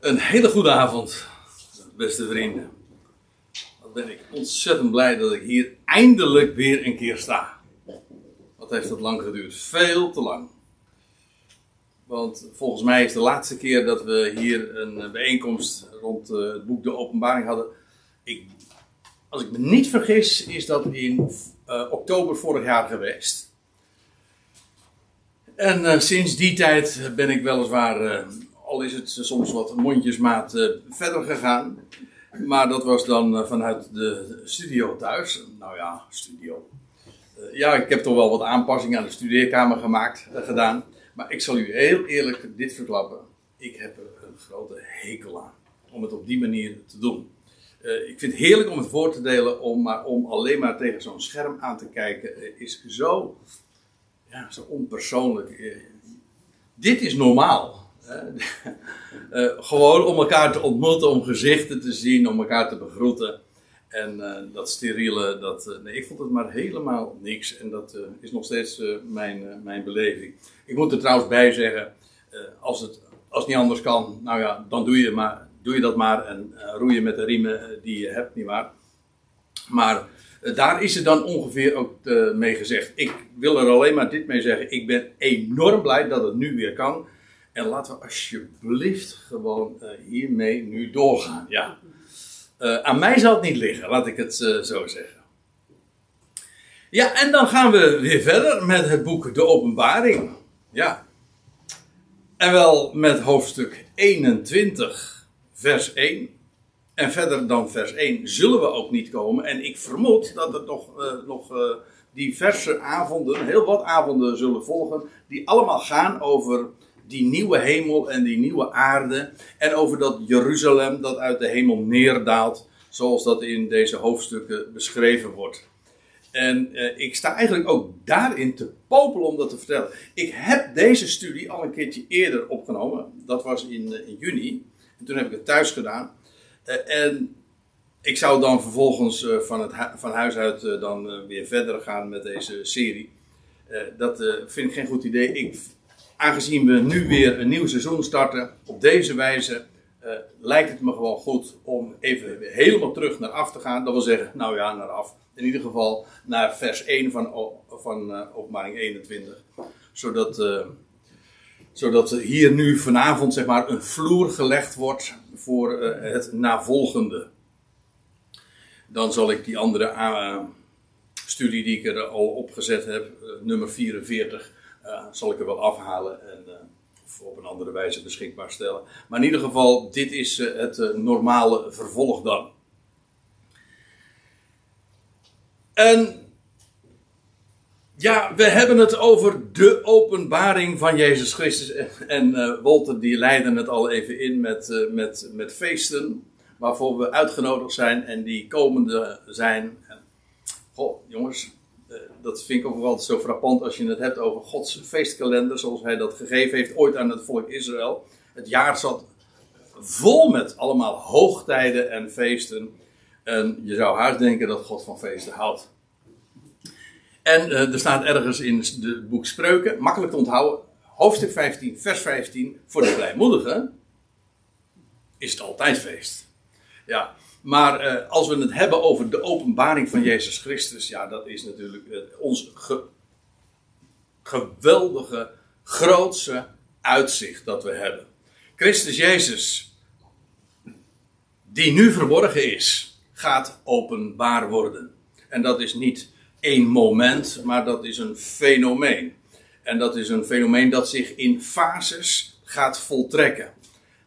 Een hele goede avond, beste vrienden. Wat ben ik ontzettend blij dat ik hier eindelijk weer een keer sta. Wat heeft dat lang geduurd? Veel te lang. Want volgens mij is de laatste keer dat we hier een bijeenkomst rond eh, het boek De Openbaring hadden. Ik, als ik me niet vergis, is dat in uh, oktober vorig jaar geweest. En uh, sinds die tijd ben ik weliswaar al is het soms wat mondjesmaat uh, verder gegaan. Maar dat was dan uh, vanuit de studio thuis. Nou ja, studio. Uh, ja, ik heb toch wel wat aanpassingen aan de studeerkamer gemaakt, gedaan. Maar ik zal u heel eerlijk dit verklappen. Ik heb er een grote hekel aan. Om het op die manier te doen. ik vind het heerlijk om het voor te delen. Om, maar om alleen maar tegen zo'n scherm aan te kijken. is zo, ja, zo onpersoonlijk. dit is normaal. Uh, gewoon om elkaar te ontmoeten, om gezichten te zien, om elkaar te begroeten. En uh, dat steriele, dat, uh, nee, ik vond het maar helemaal niks. En dat is nog steeds mijn, mijn beleving. Ik moet er trouwens bij zeggen, als, het, als niet anders kan, nou ja, dan doe je, maar, doe je dat maar. En roeien met de riemen die je hebt, nietwaar. Maar daar is het dan ongeveer ook mee gezegd. Ik wil er alleen maar dit mee zeggen. Ik ben enorm blij dat het nu weer kan. En laten we alsjeblieft gewoon uh, hiermee nu doorgaan. Ja. Uh, aan mij zal het niet liggen, laat ik het uh, zo zeggen. Ja, en dan gaan we weer verder met het boek De Openbaring. Ja. En wel met hoofdstuk 21, vers 1. En verder dan vers 1 zullen we ook niet komen. En ik vermoed dat er toch nog diverse avonden, heel wat avonden zullen volgen, die allemaal gaan over die nieuwe hemel en die nieuwe aarde. En over dat Jeruzalem dat uit de hemel neerdaalt. Zoals dat in deze hoofdstukken beschreven wordt. En eh, ik sta eigenlijk ook daarin te popelen om dat te vertellen. Ik heb deze studie al een keertje eerder opgenomen. Dat was in, uh, in juni. En toen heb ik het thuis gedaan. Uh, en ik zou dan vervolgens uh, van, het van huis uit dan weer verder gaan met deze serie. dat vind ik geen goed idee. Ik aangezien we nu weer een nieuw seizoen starten, op deze wijze uh, lijkt het me gewoon goed om even helemaal terug naar af te gaan. Dat wil zeggen, nou ja, naar af. In ieder geval naar vers 1 van, van uh, openbaring 21. Zodat, uh, zodat hier nu vanavond zeg maar een vloer gelegd wordt voor het navolgende. Dan zal ik die andere studie die ik er al opgezet heb, nummer 44 uh, zal ik er wel afhalen en of op een andere wijze beschikbaar stellen. Maar in ieder geval, dit is uh, het normale vervolg dan. En ja, we hebben het over de openbaring van Jezus Christus. En Walter die leidde het al even in met, met, met feesten. Waarvoor we uitgenodigd zijn en die komende zijn. Goh, jongens, dat vind ik ook wel zo frappant als je het hebt over Gods feestkalender, zoals hij dat gegeven heeft ooit aan het volk Israël. Het jaar zat vol met allemaal hoogtijden en feesten. En je zou haast denken dat God van feesten houdt. En uh, er staat ergens in het boek Spreuken, makkelijk te onthouden, hoofdstuk 15, vers 15, voor de blijmoedigen is het altijd feest. Ja, maar uh, als we het hebben over de openbaring van Jezus Christus, ja, dat is natuurlijk uh, ons ge geweldige, grootse uitzicht dat we hebben. Christus Jezus, die nu verborgen is, gaat openbaar worden. En dat is niet één moment, maar dat is een fenomeen. En dat is een fenomeen dat zich in fases gaat voltrekken.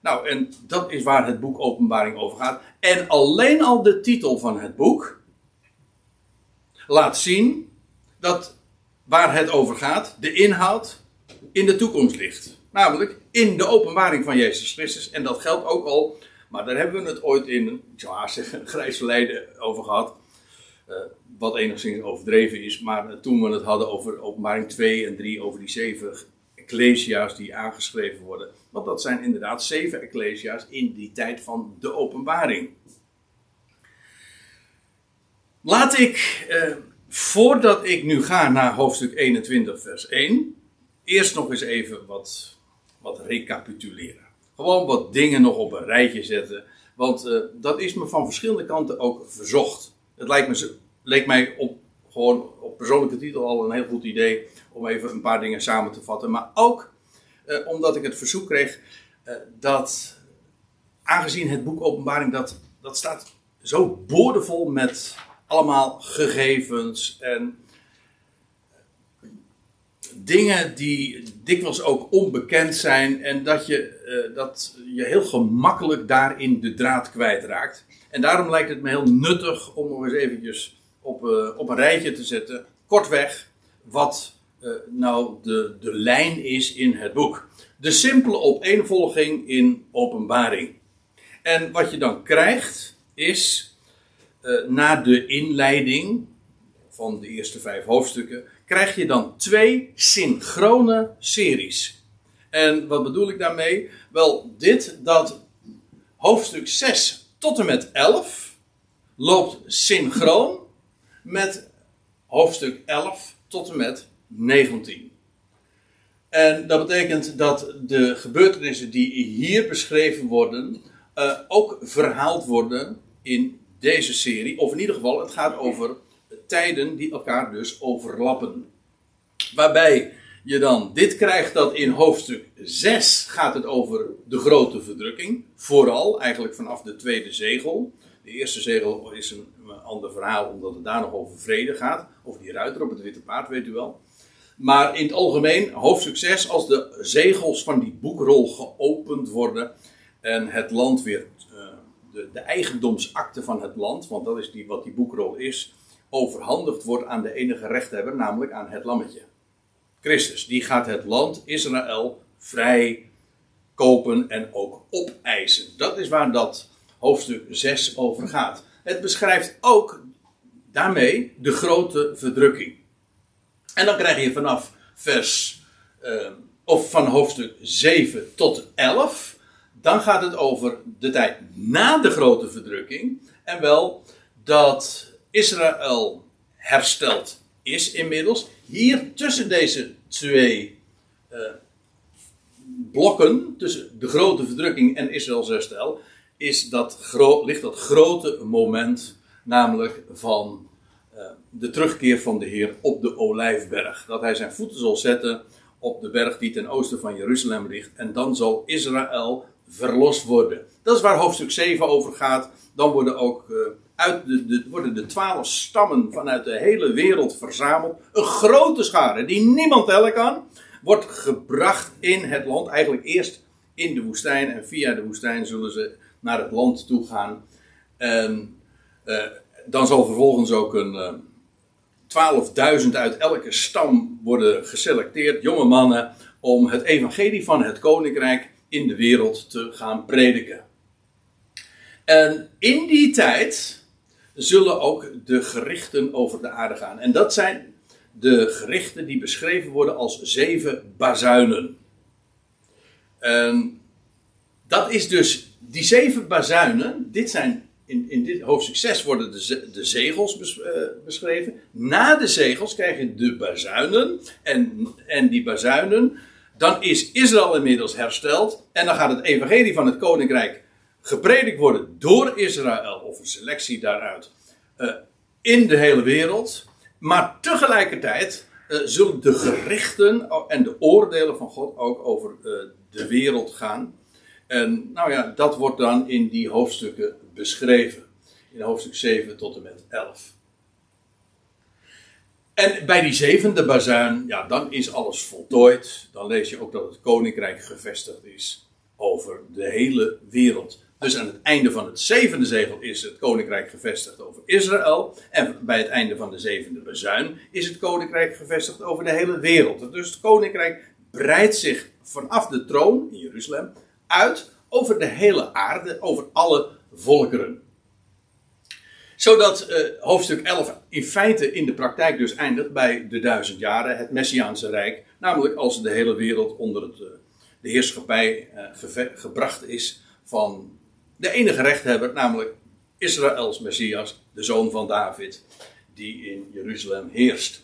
Nou, en dat is waar het boek Openbaring over gaat. En alleen al de titel van het boek laat zien dat waar het over gaat, de inhoud, in de toekomst ligt. Namelijk in de openbaring van Jezus Christus. En dat geldt ook al, maar daar hebben we het ooit in, ik zou haast zeggen, grijs verleden over gehad. Uh, wat enigszins overdreven is, maar toen we het hadden over openbaring 2 en 3, over die zeven ecclesia's die aangeschreven worden. Want dat zijn inderdaad zeven ecclesia's in die tijd van de openbaring. Laat ik, eh, voordat ik nu ga naar hoofdstuk 21, vers 1, eerst nog eens even wat, wat recapituleren. gewoon wat dingen nog op een rijtje zetten. Want eh, dat is me van verschillende kanten ook verzocht. Het lijkt me, leek mij op, gewoon op persoonlijke titel al een heel goed idee om even een paar dingen samen te vatten. Maar ook eh, omdat ik het verzoek kreeg eh, dat, aangezien het boek Openbaring, dat, dat staat zo boordevol met allemaal gegevens en dingen die dikwijls ook onbekend zijn en dat je, eh, dat je heel gemakkelijk daarin de draad kwijtraakt. En daarom lijkt het me heel nuttig om nog eens eventjes op, uh, op een rijtje te zetten, kortweg, wat uh, nou de, de lijn is in het boek. De simpele opeenvolging in openbaring. En wat je dan krijgt is, na de inleiding van de eerste vijf hoofdstukken, krijg je dan twee synchrone series. En wat bedoel ik daarmee? Wel, dit dat hoofdstuk 6 tot en met 11 loopt synchroon met hoofdstuk 11 tot en met 19. En dat betekent dat de gebeurtenissen die hier beschreven worden, uh, ook verhaald worden in deze serie. Of in ieder geval, het gaat over tijden die elkaar dus overlappen. Waarbij je dan dit krijgt dat in hoofdstuk 6 gaat het over de grote verdrukking. Vooral eigenlijk vanaf de tweede zegel. De eerste zegel is een, ander verhaal omdat het daar nog over vrede gaat. Over die ruiter op het witte paard, weet u wel. Maar in het algemeen, hoofdstuk 6, als de zegels van die boekrol geopend worden en het land weer, uh, de, de eigendomsakte van het land, want dat is die, wat die boekrol is, overhandigd wordt aan de enige rechthebber, namelijk aan het lammetje. Christus, die gaat het land Israël vrij kopen en ook opeisen. Dat is waar dat hoofdstuk 6 over gaat. Het beschrijft ook daarmee de grote verdrukking. En dan krijg je vanaf vers, uh, of van hoofdstuk 7 tot 11, dan gaat het over de tijd na de grote verdrukking. En wel dat Israël hersteld is inmiddels. Hier tussen deze twee uh, blokken, tussen de grote verdrukking en Israëls herstel, is dat ligt dat grote moment, namelijk van uh, de terugkeer van de Heer op de Olijfberg. Dat hij zijn voeten zal zetten op de berg die ten oosten van Jeruzalem ligt. En dan zal Israël verlost worden. Dat is waar hoofdstuk 7 over gaat. Dan worden ook uh, uit de, de, worden de twaalf stammen vanuit de hele wereld verzameld. Een grote schare die niemand tellen kan. Wordt gebracht in het land. Eigenlijk eerst in de woestijn. En via de woestijn zullen ze naar het land toe gaan. En uh, dan zal vervolgens ook een. Uh, eh, 12.000 uit elke stam worden geselecteerd, jonge mannen, om het evangelie van het koninkrijk in de wereld te gaan prediken. En in die tijd zullen ook de gerichten over de aarde gaan. En dat zijn de gerichten die beschreven worden als zeven bazuinen. En dat is dus die zeven bazuinen. Dit zijn in, in dit hoofdstuk 6 worden de, de zegels eh, beschreven. Na de zegels krijg je de bazuinen. En, en die bazuinen. Dan is Israël inmiddels hersteld. En dan gaat het evangelie van het koninkrijk gepredikt worden door Israël, of een selectie daaruit, uh, in de hele wereld. Maar tegelijkertijd uh, zullen de gerichten en de oordelen van God ook over de wereld gaan. En nou ja, dat wordt dan in die hoofdstukken beschreven. In hoofdstuk 7 tot en met 11. En bij die zevende bazuin, ja, dan is alles voltooid. Dan lees je ook dat het koninkrijk gevestigd is over de hele wereld. Dus aan het einde van het zevende zegel is het koninkrijk gevestigd over Israël. En bij het einde van de zevende bezuin is het koninkrijk gevestigd over de hele wereld. Dus het koninkrijk breidt zich vanaf de troon in Jeruzalem uit over de hele aarde, over alle volkeren. Zodat uh, hoofdstuk 11 in feite in de praktijk dus eindigt bij de duizend jaren, het Messiaanse Rijk. Namelijk als de hele wereld onder het, uh, de heerschappij uh, gebracht is van de enige rechthebber, namelijk Israëls Messias, de zoon van David, die in Jeruzalem heerst.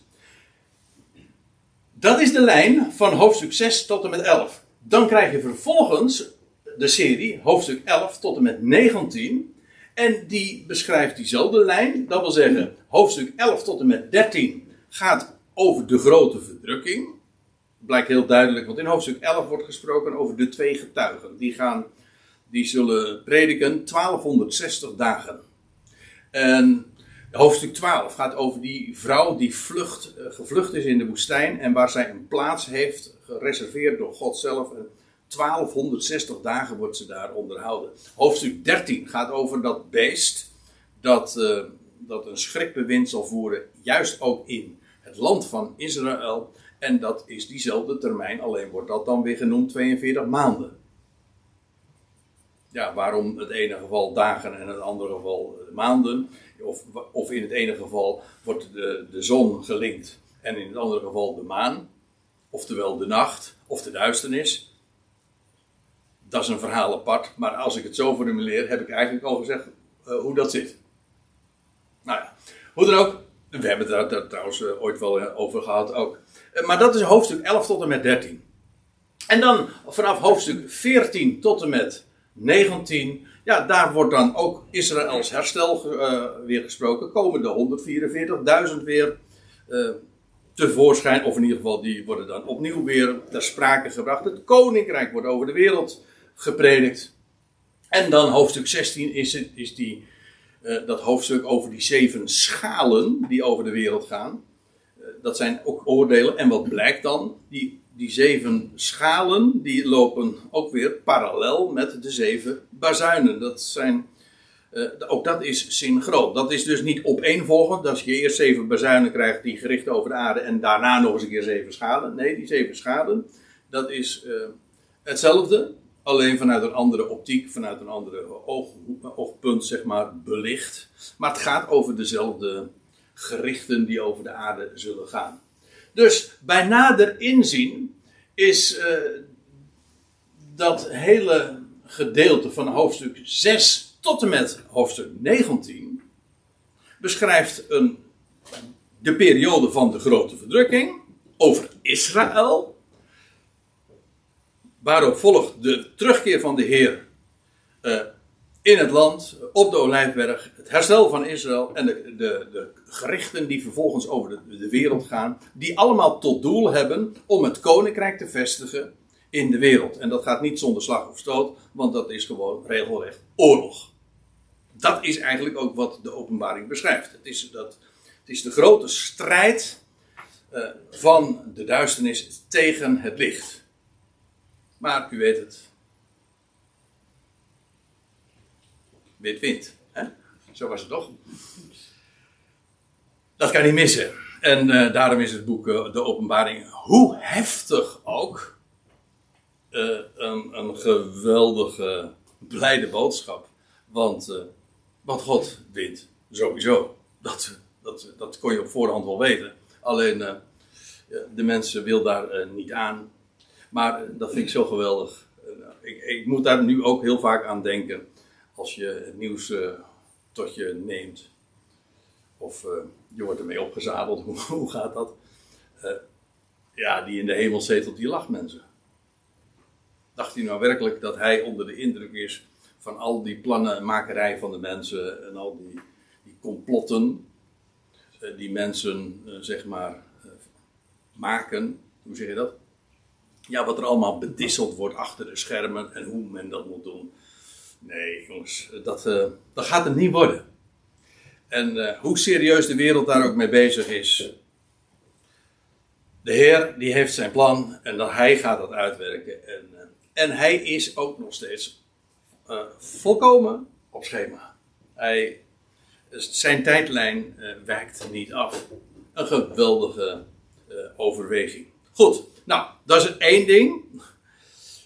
Dat is de lijn van hoofdstuk 6 tot en met 11. Dan krijg je vervolgens de serie, hoofdstuk 11 tot en met 19. En die beschrijft diezelfde lijn. Dat wil zeggen, hoofdstuk 11 tot en met 13 gaat over de grote verdrukking. Blijkt heel duidelijk, want in hoofdstuk 11 wordt gesproken over de twee getuigen. Die, gaan, die zullen prediken 1260 dagen. En hoofdstuk 12 gaat over die vrouw die vlucht, eh, gevlucht is in de woestijn en waar zij een plaats heeft gereserveerd door God zelf. 1260 dagen wordt ze daar onderhouden. Hoofdstuk 13 gaat over dat beest dat, uh, dat een schrikbewind zal voeren, juist ook in het land van Israël. En dat is diezelfde termijn, alleen wordt dat dan weer genoemd 42 maanden. Ja, waarom het ene geval dagen en het andere geval maanden? Of, of in het ene geval wordt de, de zon gelinkt en in het andere geval de maan. Oftewel de nacht of de duisternis. Dat is een verhaal apart, maar als ik het zo formuleer, heb ik eigenlijk al gezegd uh, hoe dat zit. Nou ja, hoe dan ook, we hebben het daar, trouwens uh, ooit wel uh, over gehad ook. maar dat is hoofdstuk 11 tot en met 13. En dan vanaf hoofdstuk 14 tot en met 19, ja, daar wordt dan ook Israëls herstel weer gesproken. Komen de 144.000 weer tevoorschijn, of in ieder geval die worden dan opnieuw weer ter sprake gebracht. Het koninkrijk wordt over de wereld gepredikt. En dan hoofdstuk 16 is, het, is die, uh, dat hoofdstuk over die zeven schalen die over de wereld gaan. dat zijn ook oordelen. En wat blijkt dan? Die die zeven schalen, die lopen ook weer parallel met de zeven bazuinen. Dat zijn, uh, ook dat is synchroon. Dat is dus niet opeenvolgend, dat je eerst zeven bazuinen krijgt die gericht over de aarde en daarna nog eens een keer zeven schalen. Nee, die zeven schalen, dat is hetzelfde, alleen vanuit een andere optiek, vanuit een andere oog, oogpunt, zeg maar, belicht. Maar het gaat over dezelfde gerichten die over de aarde zullen gaan. Dus bij nader inzien is uh, dat hele gedeelte van hoofdstuk 6 tot en met hoofdstuk 19 beschrijft een, de periode van de grote verdrukking over Israël. Waarop volgt de terugkeer van de Heer uh, in het land, op de Olijfberg, het herstel van Israël en de, de, de gerichten die vervolgens over de, de wereld gaan, die allemaal tot doel hebben om het koninkrijk te vestigen in de wereld. En dat gaat niet zonder slag of stoot, want dat is gewoon regelrecht oorlog. Dat is eigenlijk ook wat de openbaring beschrijft. Het is, dat, het is de grote strijd uh, van de duisternis tegen het licht. Maar u weet het, wit wint. Hè? Zo was het toch? Dat kan niet missen. En uh, daarom is het boek uh, De Openbaring, hoe heftig ook, uh, een, een, geweldige, blijde boodschap. Want, want God wint sowieso. Dat, dat, dat kon je op voorhand wel weten. Alleen de mensen wil daar niet aan. Maar dat vind ik zo geweldig. Ik, ik moet daar nu ook heel vaak aan denken als je het nieuws uh, tot je neemt. Of je wordt ermee opgezadeld, hoe, hoe gaat dat? Ja, die in de hemel zetelt, die lacht mensen. Dacht hij nou werkelijk dat hij onder de indruk is van al die plannenmakerij van de mensen en al die, die complotten die mensen, zeg maar, maken? Hoe zeg je dat? Ja, wat er allemaal bedisseld wordt achter de schermen en hoe men dat moet doen. Nee, jongens, dat, uh, dat gaat het niet worden. En uh, hoe serieus de wereld daar ook mee bezig is. De Heer, die heeft zijn plan en dat hij gaat dat uitwerken. En, uh, en hij is ook nog steeds volkomen op schema. Hij, zijn tijdlijn wijkt niet af. Een geweldige overweging. Goed, nou, dat is één ding.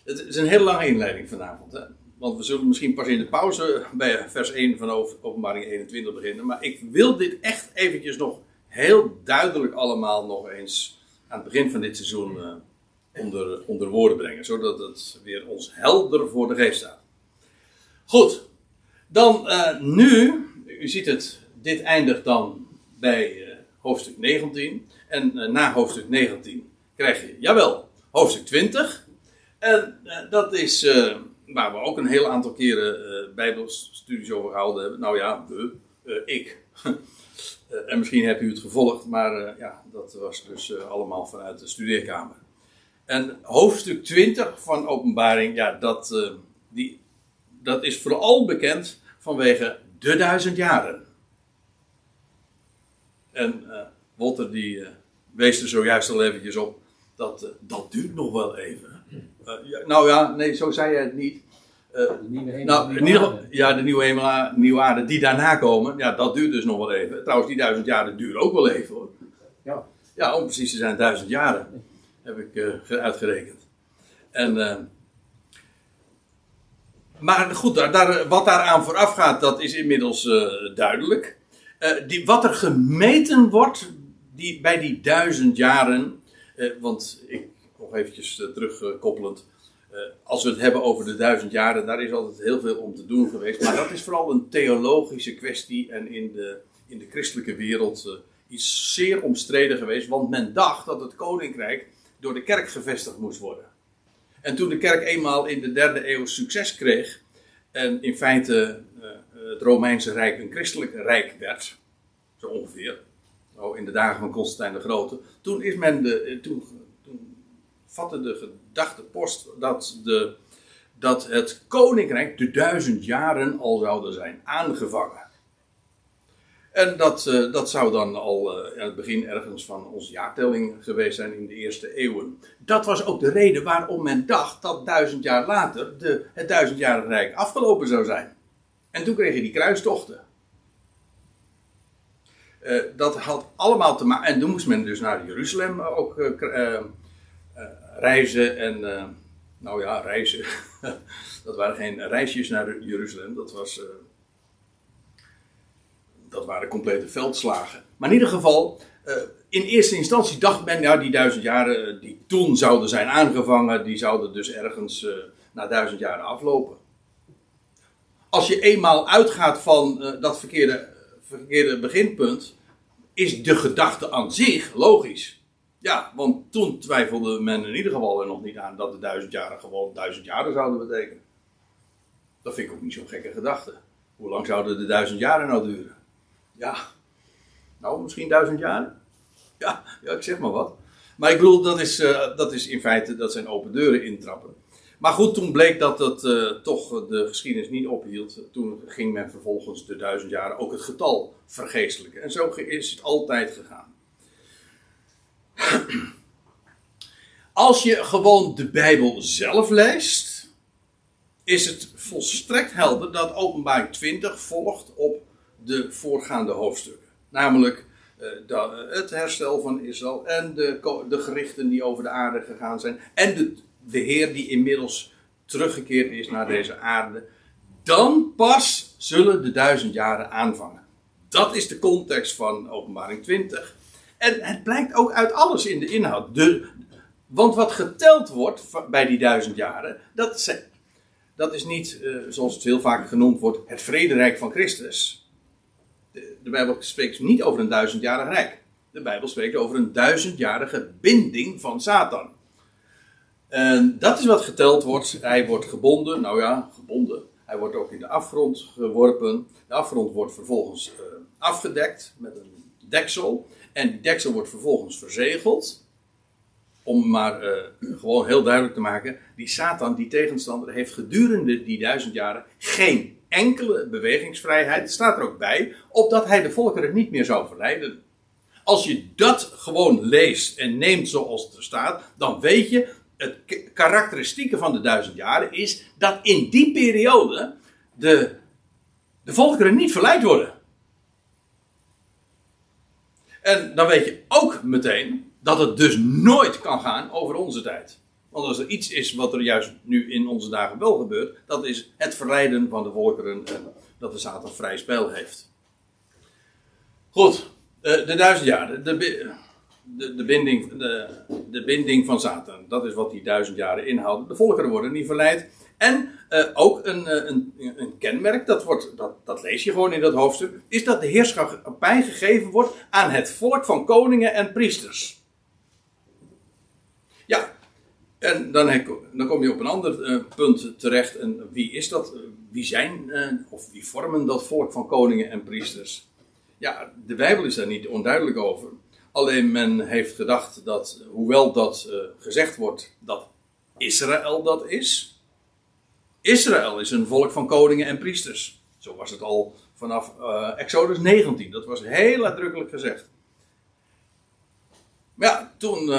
Het is een hele lange inleiding vanavond. Hè? Want we zullen misschien pas in de pauze bij vers 1 van openbaring 21 beginnen. Maar ik wil dit echt eventjes nog heel duidelijk allemaal nog eens aan het begin van dit seizoen uh, onder, onder woorden brengen. Zodat het weer ons helder voor de geest staat. Goed, dan uh, nu, u ziet het, dit eindigt dan bij uh, hoofdstuk 19. En na hoofdstuk 19 krijg je, jawel, hoofdstuk 20. En dat is waar we ook een heel aantal keren uh, bijbelstudies over gehouden hebben. Nou ja, we, ik. en misschien hebt u het gevolgd, maar ja, dat was dus allemaal vanuit de studeerkamer. En hoofdstuk 20 van Openbaring, ja, dat, die, dat is vooral bekend vanwege de duizend jaren. En Walter die wees er zojuist al eventjes op dat uh, dat duurt nog wel even. Ja, nou ja, nee, zo zei hij het niet. de nieuwe hemel, nou, in ieder geval, ja, de nieuwe hemel, nieuwe aarde die daarna komen, ja, dat duurt dus nog wel even. Trouwens, die duizend jaren duren ook wel even hoor. Ja, ja om precies te zijn, duizend jaren heb ik uitgerekend. En maar goed, daar, daar, wat daaraan vooraf gaat, dat is inmiddels uh, duidelijk. Uh, die, wat er gemeten wordt die, bij die duizend jaren. Uh, want ik, nog eventjes terugkoppelend. als we het hebben over de duizend jaren, daar is altijd heel veel om te doen geweest. Maar dat is vooral een theologische kwestie. En in de, in de christelijke wereld iets zeer omstreden geweest. Want men dacht dat het koninkrijk door de kerk gevestigd moest worden. En toen de kerk eenmaal in de derde eeuw succes kreeg, en in feite uh, het Romeinse Rijk een christelijk rijk werd, zo ongeveer, oh, in de dagen van Constantijn de Grote, toen, is men de, eh, toen, toen vatte de gedachte post dat, de, dat het koninkrijk de duizend jaren al zouden zijn aangevangen. En dat, uh, dat zou dan al uh, het begin ergens van onze jaartelling geweest zijn in de eerste eeuwen. Dat was ook de reden waarom men dacht dat duizend jaar later de, het duizendjarige rijk afgelopen zou zijn. En toen kreeg je die kruistochten. Uh, dat had allemaal te maken. En toen moest men dus naar Jeruzalem ook reizen. En nou ja, reizen. dat waren geen reisjes naar Jeruzalem. Dat was dat waren complete veldslagen. Maar in ieder geval, in eerste instantie dacht men, ja, die duizend jaren eh, die toen zouden zijn aangevangen, die zouden dus ergens na duizend jaren aflopen. Als je eenmaal uitgaat van dat verkeerde, verkeerde beginpunt, is de gedachte aan zich logisch. Ja, want toen twijfelde men in ieder geval er nog niet aan dat de duizend jaren gewoon duizend jaren zouden betekenen. Dat vind ik ook niet zo'n gekke gedachte. Hoe lang zouden de duizend jaren nou duren? Ja, nou, misschien duizend jaar. Ja, ja, ik zeg maar wat. Maar ik bedoel, dat is, uh, dat is in feite, dat zijn open deuren intrappen. Maar goed, toen bleek dat dat uh, toch de geschiedenis niet ophield. Toen ging men vervolgens de duizend jaren ook het getal vergeestelijken. En zo is het altijd gegaan. Als je gewoon de Bijbel zelf leest, is het volstrekt helder dat openbaring 20 volgt op de voorgaande hoofdstukken. Namelijk uh, het herstel van Israël en de, de gerichten die over de aarde gegaan zijn. En de, de Heer die inmiddels teruggekeerd is naar deze aarde. Dan pas zullen de duizend jaren aanvangen. Dat is de context van Openbaring 20. En het blijkt ook uit alles in de inhoud. De, want wat geteld wordt bij die duizend jaren, dat, dat is niet, uh, zoals het heel vaak genoemd wordt, het vrederijk van Christus de Bijbel spreekt niet over een duizendjarig rijk. De Bijbel spreekt over een duizendjarige binding van Satan. En dat is wat geteld wordt. Hij wordt gebonden, nou ja, gebonden. Hij wordt ook in de afgrond geworpen. De afgrond wordt vervolgens uh, afgedekt met een deksel. En die deksel wordt vervolgens verzegeld. Om maar uh, gewoon heel duidelijk te maken: die Satan, die tegenstander, heeft gedurende die duizend jaren geen enkele bewegingsvrijheid, staat er ook bij, opdat hij de volkeren niet meer zou verleiden. Als je dat gewoon leest en neemt zoals het er staat, dan weet je, het karakteristieke van de duizend jaren is dat in die periode de, de volkeren niet verleid worden. En dan weet je ook meteen dat het dus nooit kan gaan over onze tijd. Want als er iets is wat er juist nu in onze dagen wel gebeurt, dat is het verleiden van de volkeren en dat de Satan vrij spel heeft. Goed, eh, de duizend jaar, de, de, de, binding, de, de binding van Satan, dat is wat die duizend jaren inhouden. De volkeren worden niet verleid. En uh, ook een, eh, een, een, kenmerk, dat, wordt, dat, dat lees je gewoon in dat hoofdstuk, is dat de heerschappij gegeven wordt aan het volk van koningen en priesters. Ja, En dan, dan, kom je op een ander uh, punt terecht. En wie is dat? Wie zijn of wie vormen dat volk van koningen en priesters? Ja, de Bijbel is daar niet onduidelijk over. Alleen men heeft gedacht dat, hoewel dat uh, gezegd wordt dat Israël dat is. Israël is een volk van koningen en priesters. Zo was het al vanaf Exodus 19. Dat was heel uitdrukkelijk gezegd. Maar ja, toen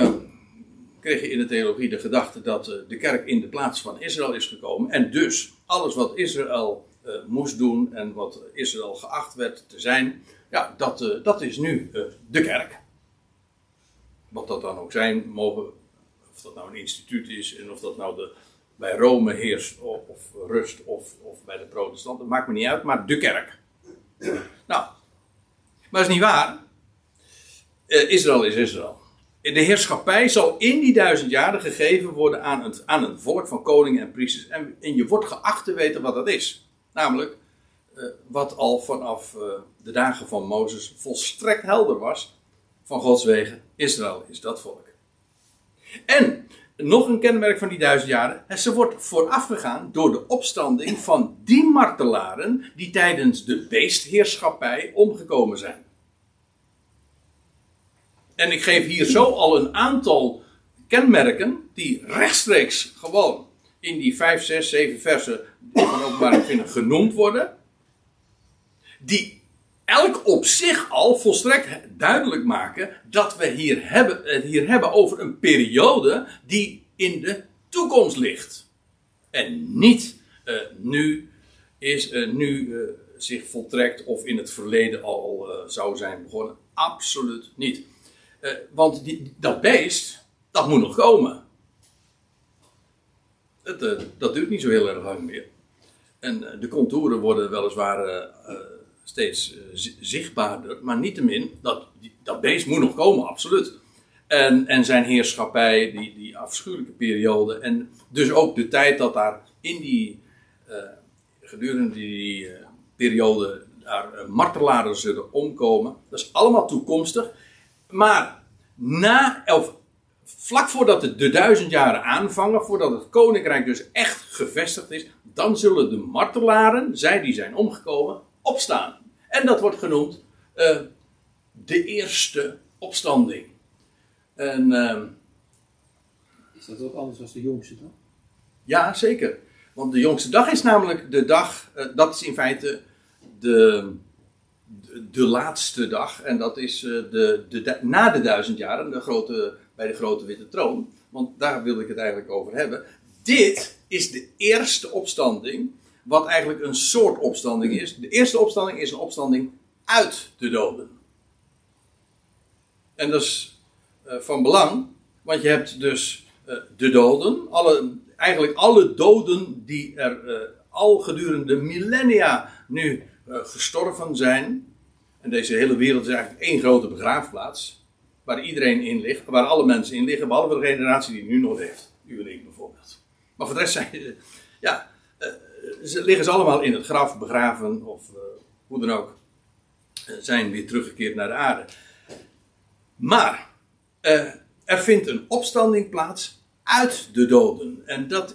kreeg je in de theologie de gedachte dat eh, de kerk in de plaats van Israël is gekomen. En dus alles wat Israël moest doen en wat Israël geacht werd te zijn, ja, dat, dat is nu de kerk. Wat dat dan ook zijn mogen, of dat nou een instituut is en of dat nou de, bij Rome heerst of, rust of, of bij de protestanten, maakt me niet uit, maar de kerk. Nou, maar dat is niet waar. Israël is Israël de heerschappij zal in die duizend jaren gegeven worden aan een, aan een volk van koningen en priesters. En, en je wordt geacht te weten wat dat is. Namelijk, uh, wat al vanaf uh, de dagen van Mozes volstrekt helder was. Van Gods wegen, Israël is dat volk. En nog een kenmerk van die duizend jaren. Ze wordt voorafgegaan door de opstanding van die martelaren die tijdens de beestheerschappij omgekomen zijn. En ik geef hier zo al een aantal kenmerken die rechtstreeks gewoon in die 5, 6, 7 versen van openbaring 20 genoemd worden. Die elk op zich al volstrekt duidelijk maken dat we hier hebben, het hier hebben over een periode die in de toekomst ligt. En niet uh, nu is uh, nu zich voltrekt of in het verleden al zou zijn begonnen. Absoluut niet. Want die, dat beest, dat moet nog komen. Het, dat duurt niet zo heel erg lang meer. En de contouren worden weliswaar steeds zichtbaarder, maar niettemin, dat, dat beest moet nog komen, absoluut. En, en zijn heerschappij, die, die afschuwelijke periode, en dus ook de tijd dat daar in die, gedurende die periode, daar martelaren zullen omkomen, dat is allemaal toekomstig. Maar na, of vlak voordat de duizend jaren aanvangen, voordat het koninkrijk dus echt gevestigd is, dan zullen de martelaren, zij die zijn omgekomen, opstaan. En dat wordt genoemd uh, de eerste opstanding. En, uh, is dat ook anders dan de jongste dag? Ja, zeker. Want de jongste dag is namelijk de dag, uh, dat is in feite de, de laatste dag. En dat is eh, de, de, na de duizend jaren, de grote, bij de grote witte troon. Want daar wil ik het eigenlijk over hebben. Dit is de eerste opstanding, wat eigenlijk een soort opstanding is. De eerste opstanding is een opstanding uit de doden. En dat is uh, van belang, want je hebt dus uh, de doden, alle, eigenlijk alle doden die er uh, al gedurende millennia nu gestorven zijn. En deze hele wereld is eigenlijk één grote begraafplaats. Waar iedereen in ligt, waar alle mensen in liggen, behalve de generatie die nu nog heeft. U en bijvoorbeeld. Maar voor de rest zijn ja, ze liggen ze allemaal in het graf begraven of uh, hoe dan ook. Uh, zijn weer teruggekeerd naar de aarde. Maar er vindt een opstanding plaats uit de doden. En dat,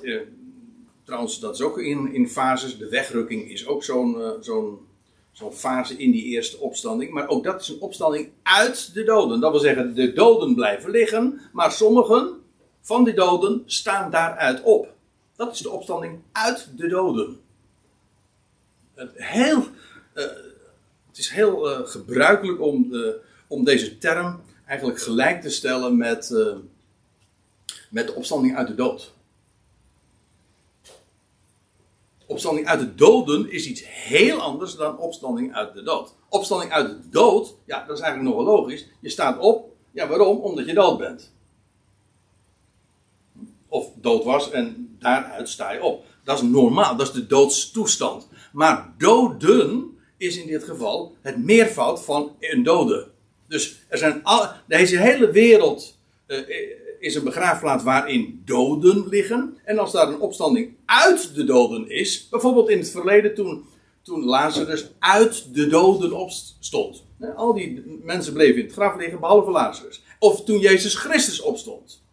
trouwens, dat is ook in, in fases. De wegrukking is ook zo'n zo'n zo'n fase in die eerste opstanding. Maar ook dat is een opstanding uit de doden. Dat wil zeggen, de doden blijven liggen, maar sommigen van die doden staan daaruit op. Dat is de opstanding uit de doden. Heel, uh, het is heel uh, gebruikelijk om, uh, om deze term eigenlijk gelijk te stellen met, met de opstanding uit de dood. Opstanding uit de doden is iets heel anders dan opstanding uit de dood. Opstanding uit de dood, ja, dat is eigenlijk nog wel logisch. Je staat op, ja, waarom? Omdat je dood bent. Of dood was en daaruit sta je op. Dat is normaal, dat is de doodstoestand. Maar doden is in dit geval het meervoud van een dode. Dus er zijn al, deze hele wereld uh, is een begraafplaats waarin doden liggen. En als daar een opstanding uit de doden is, bijvoorbeeld in het verleden toen, toen Lazarus uit de doden opstond. Al die mensen bleven in het graf liggen, behalve Lazarus. Of toen Jezus Christus opstond.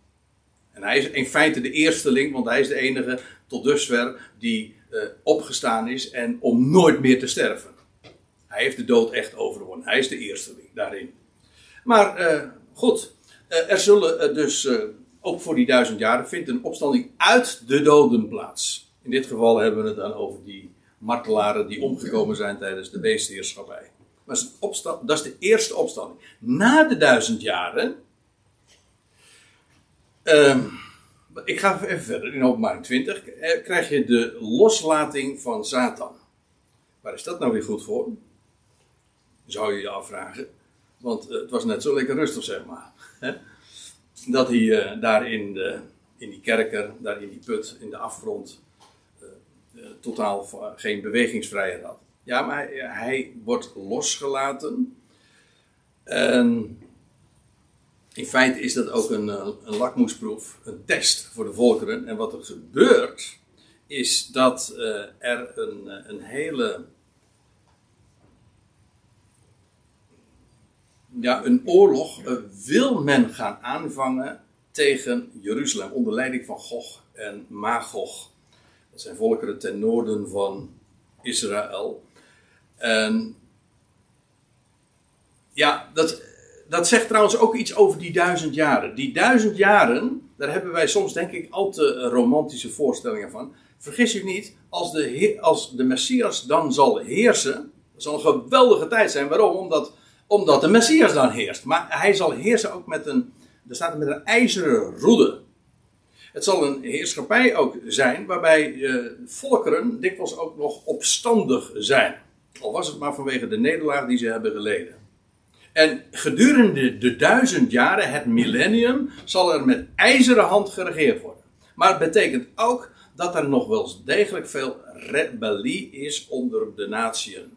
En hij is in feite de eersteling, want hij is de enige tot dusver die uh, opgestaan is en om nooit meer te sterven. Hij heeft de dood echt overwonnen. Hij is de eersteling daarin. Maar uh, goed, uh, er zullen dus ook voor die duizend jaren vindt een opstanding uit de doden plaats. In dit geval hebben we het dan over die martelaren die omgekomen zijn tijdens de beestheerschappij. Maar dat is de eerste opstanding. Na de duizend jaren. Uh, ik ga even verder. In openbaring 20 krijg je de loslating van Satan. Waar is dat nou weer goed voor? Zou je je afvragen. Want het was net zo lekker rustig, zeg maar. Dat hij uh, daar in, de, in die kerker, daar in die put, in de afgrond, totaal geen bewegingsvrijheid had. Ja, maar hij, hij wordt losgelaten. En in feite is dat ook een, een lakmoesproef, een test voor de volkeren. En wat er gebeurt, is dat er een, een hele ja, een oorlog wil men gaan aanvangen tegen Jeruzalem onder leiding van Gog en Magog. Dat zijn volkeren ten noorden van Israël. En ja, dat, dat zegt trouwens ook iets over die duizend jaren. Die duizend jaren, daar hebben wij soms denk ik al te romantische voorstellingen van. Vergis u niet, als de, als de Messias dan zal heersen, dat zal een geweldige tijd zijn. Waarom? Omdat omdat de Messias dan heerst. Maar hij zal heersen ook met een, er staat met een ijzeren roede. Het zal een heerschappij ook zijn waarbij uh, volkeren dikwijls ook nog opstandig zijn. Al was het maar vanwege de nederlaag die ze hebben geleden. En gedurende de duizend jaren, het millennium, zal er met ijzeren hand geregeerd worden. Maar het betekent ook dat er nog wel degelijk veel rebellie is onder de natieën.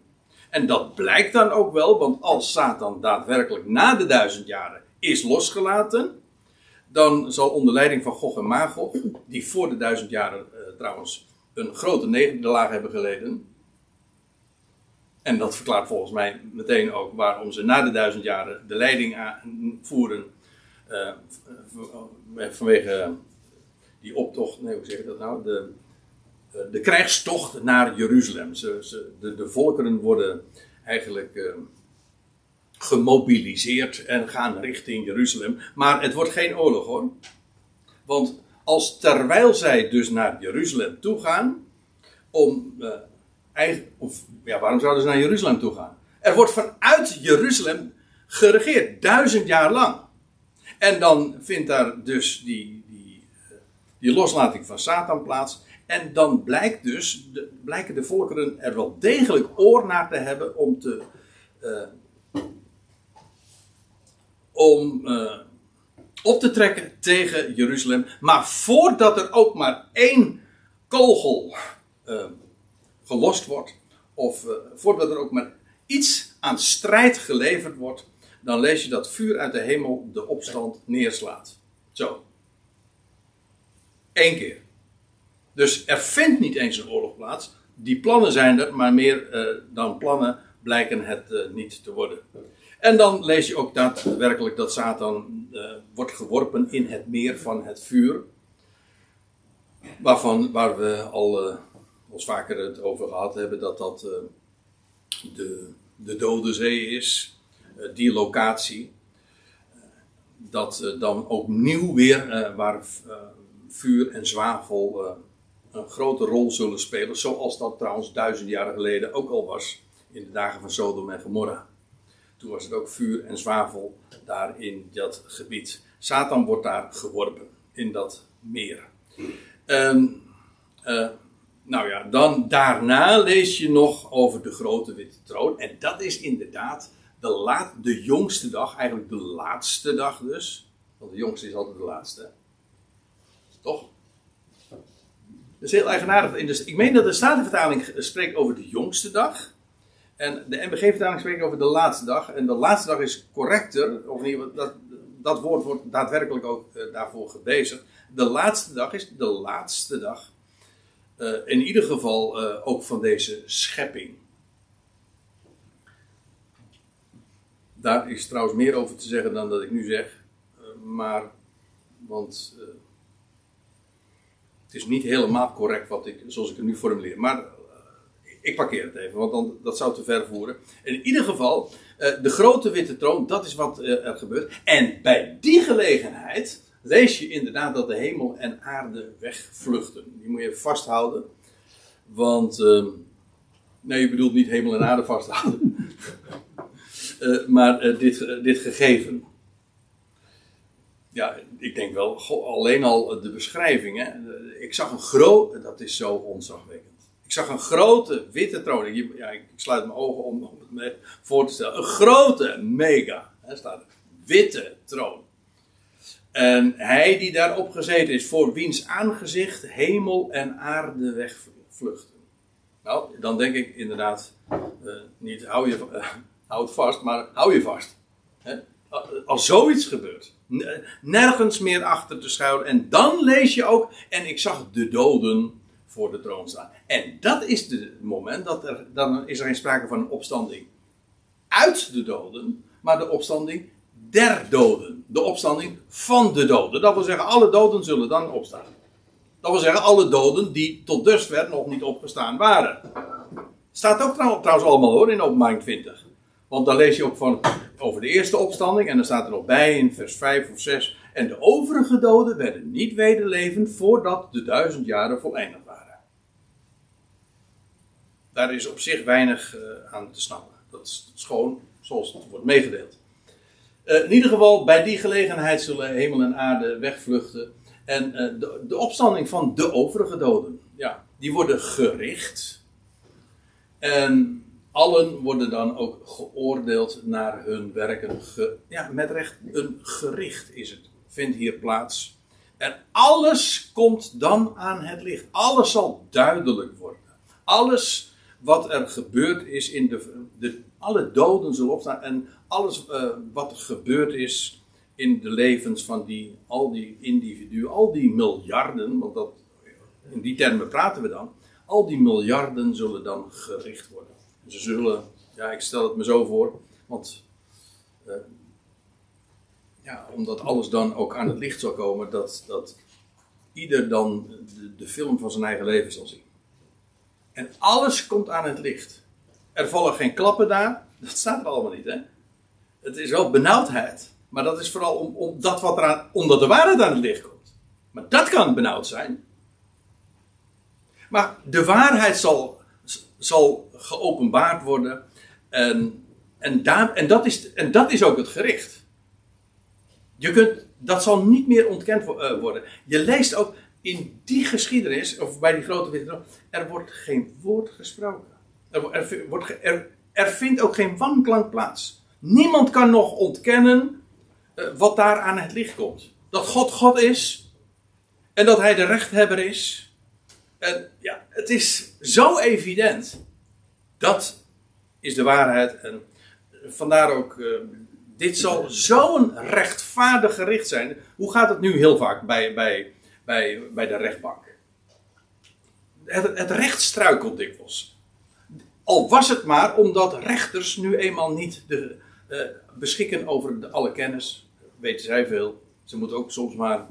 En dat blijkt dan ook wel, want als Satan daadwerkelijk na de duizend jaren is losgelaten, dan zal onder leiding van Gog en Magog, die voor de duizend jaren uh, trouwens een grote nederlaag hebben geleden. En dat verklaart volgens mij meteen ook waarom ze na de duizend jaren de leiding voeren uh, vanwege die optocht, nee hoe zeg je dat nou, de, eh, de krijgstocht naar Jeruzalem. Ze, ze, de, volkeren worden eigenlijk uh, gemobiliseerd en gaan richting Jeruzalem. Maar het wordt geen oorlog hoor. Want als terwijl zij dus naar Jeruzalem toe gaan, om, uh, eigen, of ja, waarom zouden ze naar Jeruzalem toe gaan? Er wordt vanuit Jeruzalem geregeerd, duizend jaar lang. En dan vindt daar dus die, die, die loslating van Satan plaats. En dan blijkt dus, de, blijken de volkeren er wel degelijk oor naar te hebben om te. Uh, om uh, op te trekken tegen Jeruzalem. Maar voordat er ook maar één kogel gelost wordt, of voordat er ook maar iets aan strijd geleverd wordt, dan lees je dat vuur uit de hemel de opstand neerslaat. Zo. Eén keer. Dus er vindt niet eens een oorlog plaats. Die plannen zijn er, maar meer uh, dan plannen blijken het uh, niet te worden. En dan lees je ook daadwerkelijk dat Satan uh, wordt geworpen in het meer van het vuur. Waarvan, waar we al ons vaker het over gehad hebben, dat dat de, de Dode Zee is. die locatie. dat dan opnieuw weer waar vuur en zwavel een grote rol zullen spelen. Zoals dat trouwens duizend jaren geleden ook al was. In de dagen van Sodom en Gomorra. Toen was het ook vuur en zwavel daar in dat gebied. Satan wordt daar geworpen. In dat meer. Um, nou ja, dan daarna lees je nog over de grote witte troon. En dat is inderdaad de, laat, de jongste dag. Eigenlijk de laatste dag dus. Want de jongste is altijd de laatste. Toch? Dat is heel eigenaardig. In ik meen dat de Statenvertaling spreekt over de jongste dag. En de MBG-vertaling spreekt over de laatste dag. En de laatste dag is correcter. Of geval, dat, dat woord wordt daadwerkelijk ook uh, daarvoor gebezigd. De laatste dag is de laatste dag. Uh, in ieder geval uh, ook van deze schepping. Daar is trouwens meer over te zeggen dan dat ik nu zeg. maar, want Het is niet helemaal correct wat ik, zoals ik het nu formuleer. Maar eh, ik parkeer het even, want dan, dat zou te ver voeren. In ieder geval, eh, de grote witte troon, dat is wat eh, er gebeurt. En bij die gelegenheid lees je inderdaad dat de hemel en aarde wegvluchten. Die moet je vasthouden. Want, uh, nee, je bedoelt niet hemel en aarde vasthouden. uh, maar uh, dit, dit gegeven. Ja, ik denk wel, alleen al de beschrijving. Hè? Ik zag een groot, dat is zo onzagwekkend. Ik zag een grote witte troon. Ja, ik sluit mijn ogen om, om het me voor te stellen. Een grote, mega, hè, staat witte troon. En hij die daarop gezeten is, voor wiens aangezicht hemel en aarde wegvluchten. Nou, dan denk ik inderdaad, uh, niet hou je, uh, houd vast, maar hou je vast. Hè? Als zoiets gebeurt, nergens meer achter te schuilen. En dan lees je ook, en ik zag de doden voor de troon staan. En dat is het moment dat er, dan is er geen sprake van een opstanding uit de doden, maar de opstanding der doden. De opstanding van de doden. Dat wil zeggen, alle doden zullen dan opstaan. Dat wil zeggen, alle doden die tot dusver nog niet opgestaan waren. Staat ook trouwens allemaal hoor in openbaring 20. Want dan lees je ook van, over de eerste opstanding en dan staat er nog bij in vers 5 of 6. En de overige doden werden niet wederlevend voordat de duizend jaren voleindigd waren. Daar is op zich weinig uh, aan te snappen. Dat is gewoon zoals het wordt meegedeeld. Uh, in ieder geval, bij die gelegenheid zullen hemel en aarde wegvluchten. En uh, de, opstanding van de overige doden, ja, die worden gericht. En allen worden dan ook geoordeeld naar hun werken. Ja, met recht, een gericht is het. Vindt hier plaats. En alles komt dan aan het licht. Alles zal duidelijk worden. Alles wat er gebeurd is in de, de alle doden zullen opstaan en alles uh, wat er gebeurd is in de levens van die, al die individuen, al die miljarden, want dat, in die termen praten we dan, al die miljarden zullen dan gericht worden. Ze zullen, ja, ik stel het me zo voor, want uh, ja, omdat alles dan ook aan het licht zal komen, dat, dat ieder dan de, de film van zijn eigen leven zal zien. En alles komt aan het licht. Er vallen geen klappen daar. Dat staat er allemaal niet, hè? Het is wel benauwdheid. Maar dat is vooral om, om dat wat eraan, omdat de waarheid aan het licht komt. Maar dat kan benauwd zijn. Maar de waarheid zal, zal geopenbaard worden. En, en, en, dat is, en dat is ook het gericht. Je kunt, dat zal niet meer ontkend eh, worden. Je leest ook, in die geschiedenis, of bij die grote witte er wordt geen woord gesproken. Er, er, er, vindt ook geen wanklank plaats. Niemand kan nog ontkennen uh, wat daar aan het licht komt. Dat God God is en dat Hij de rechthebber is. En ja, het is zo evident. Dat is de waarheid. En vandaar ook, uh, dit zal zo'n rechtvaardig gericht zijn. Hoe gaat het nu heel vaak bij, bij bij, bij de rechtbank. Het, het recht struikelt dikwijls. Al was het maar omdat rechters nu eenmaal niet de, uh, beschikken over de, alle kennis, weten zij veel. Ze moeten ook soms maar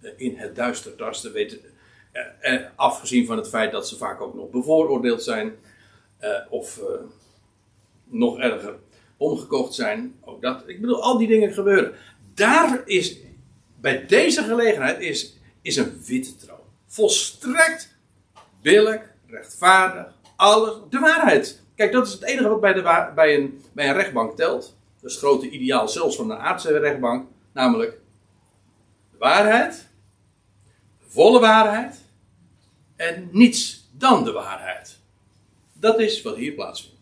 uh, in het duister tasten, uh, afgezien van het feit dat ze vaak ook nog bevooroordeeld zijn, of nog erger, omgekocht zijn. Ook dat, ik bedoel, al die dingen gebeuren. Daar is, bij deze gelegenheid is is een witte troon. Volstrekt billig, rechtvaardig, alles, de waarheid. Kijk, dat is het enige wat bij, de, bij, een, bij een rechtbank telt. Dat is het grote ideaal zelfs van een aardse rechtbank. Namelijk de waarheid, de volle waarheid en niets dan de waarheid. Dat is wat hier plaatsvindt.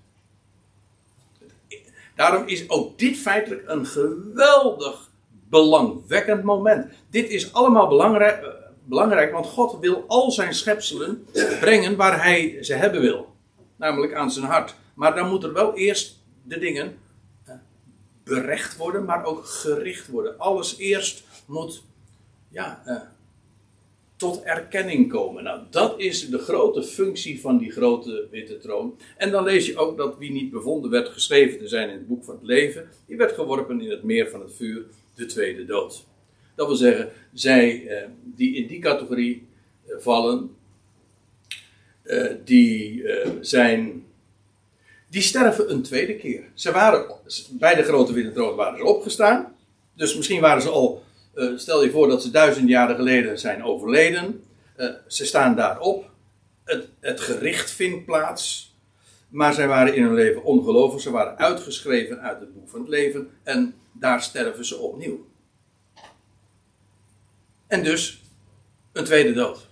Daarom is ook dit feitelijk een geweldig belangwekkend moment. Dit is allemaal belangrijk, eh, belangrijk, want God wil al zijn schepselen brengen waar hij ze hebben wil. Namelijk aan zijn hart. Maar dan moet er wel eerst de dingen eh, berecht worden, maar ook gericht worden. Alles eerst moet ja, uh, tot erkenning komen. Nou, dat is de grote functie van die grote witte troon. En dan lees je ook dat wie niet bevonden werd geschreven te zijn in het boek van het leven, die werd geworpen in het meer van het vuur de tweede dood. Dat wil zeggen, zij eh, die in die categorie vallen, eh, die eh, zijn. Die sterven een tweede keer. Ze waren bij de grote wintertroon waren ze opgestaan. Dus misschien waren ze al. eh, stel je voor dat ze duizend jaren geleden zijn overleden. Ze staan daarop. Het, het gericht vindt plaats. Maar zij waren in hun leven ongelovig. Ze waren uitgeschreven uit het boek van het leven. En daar sterven ze opnieuw. En dus een tweede dood.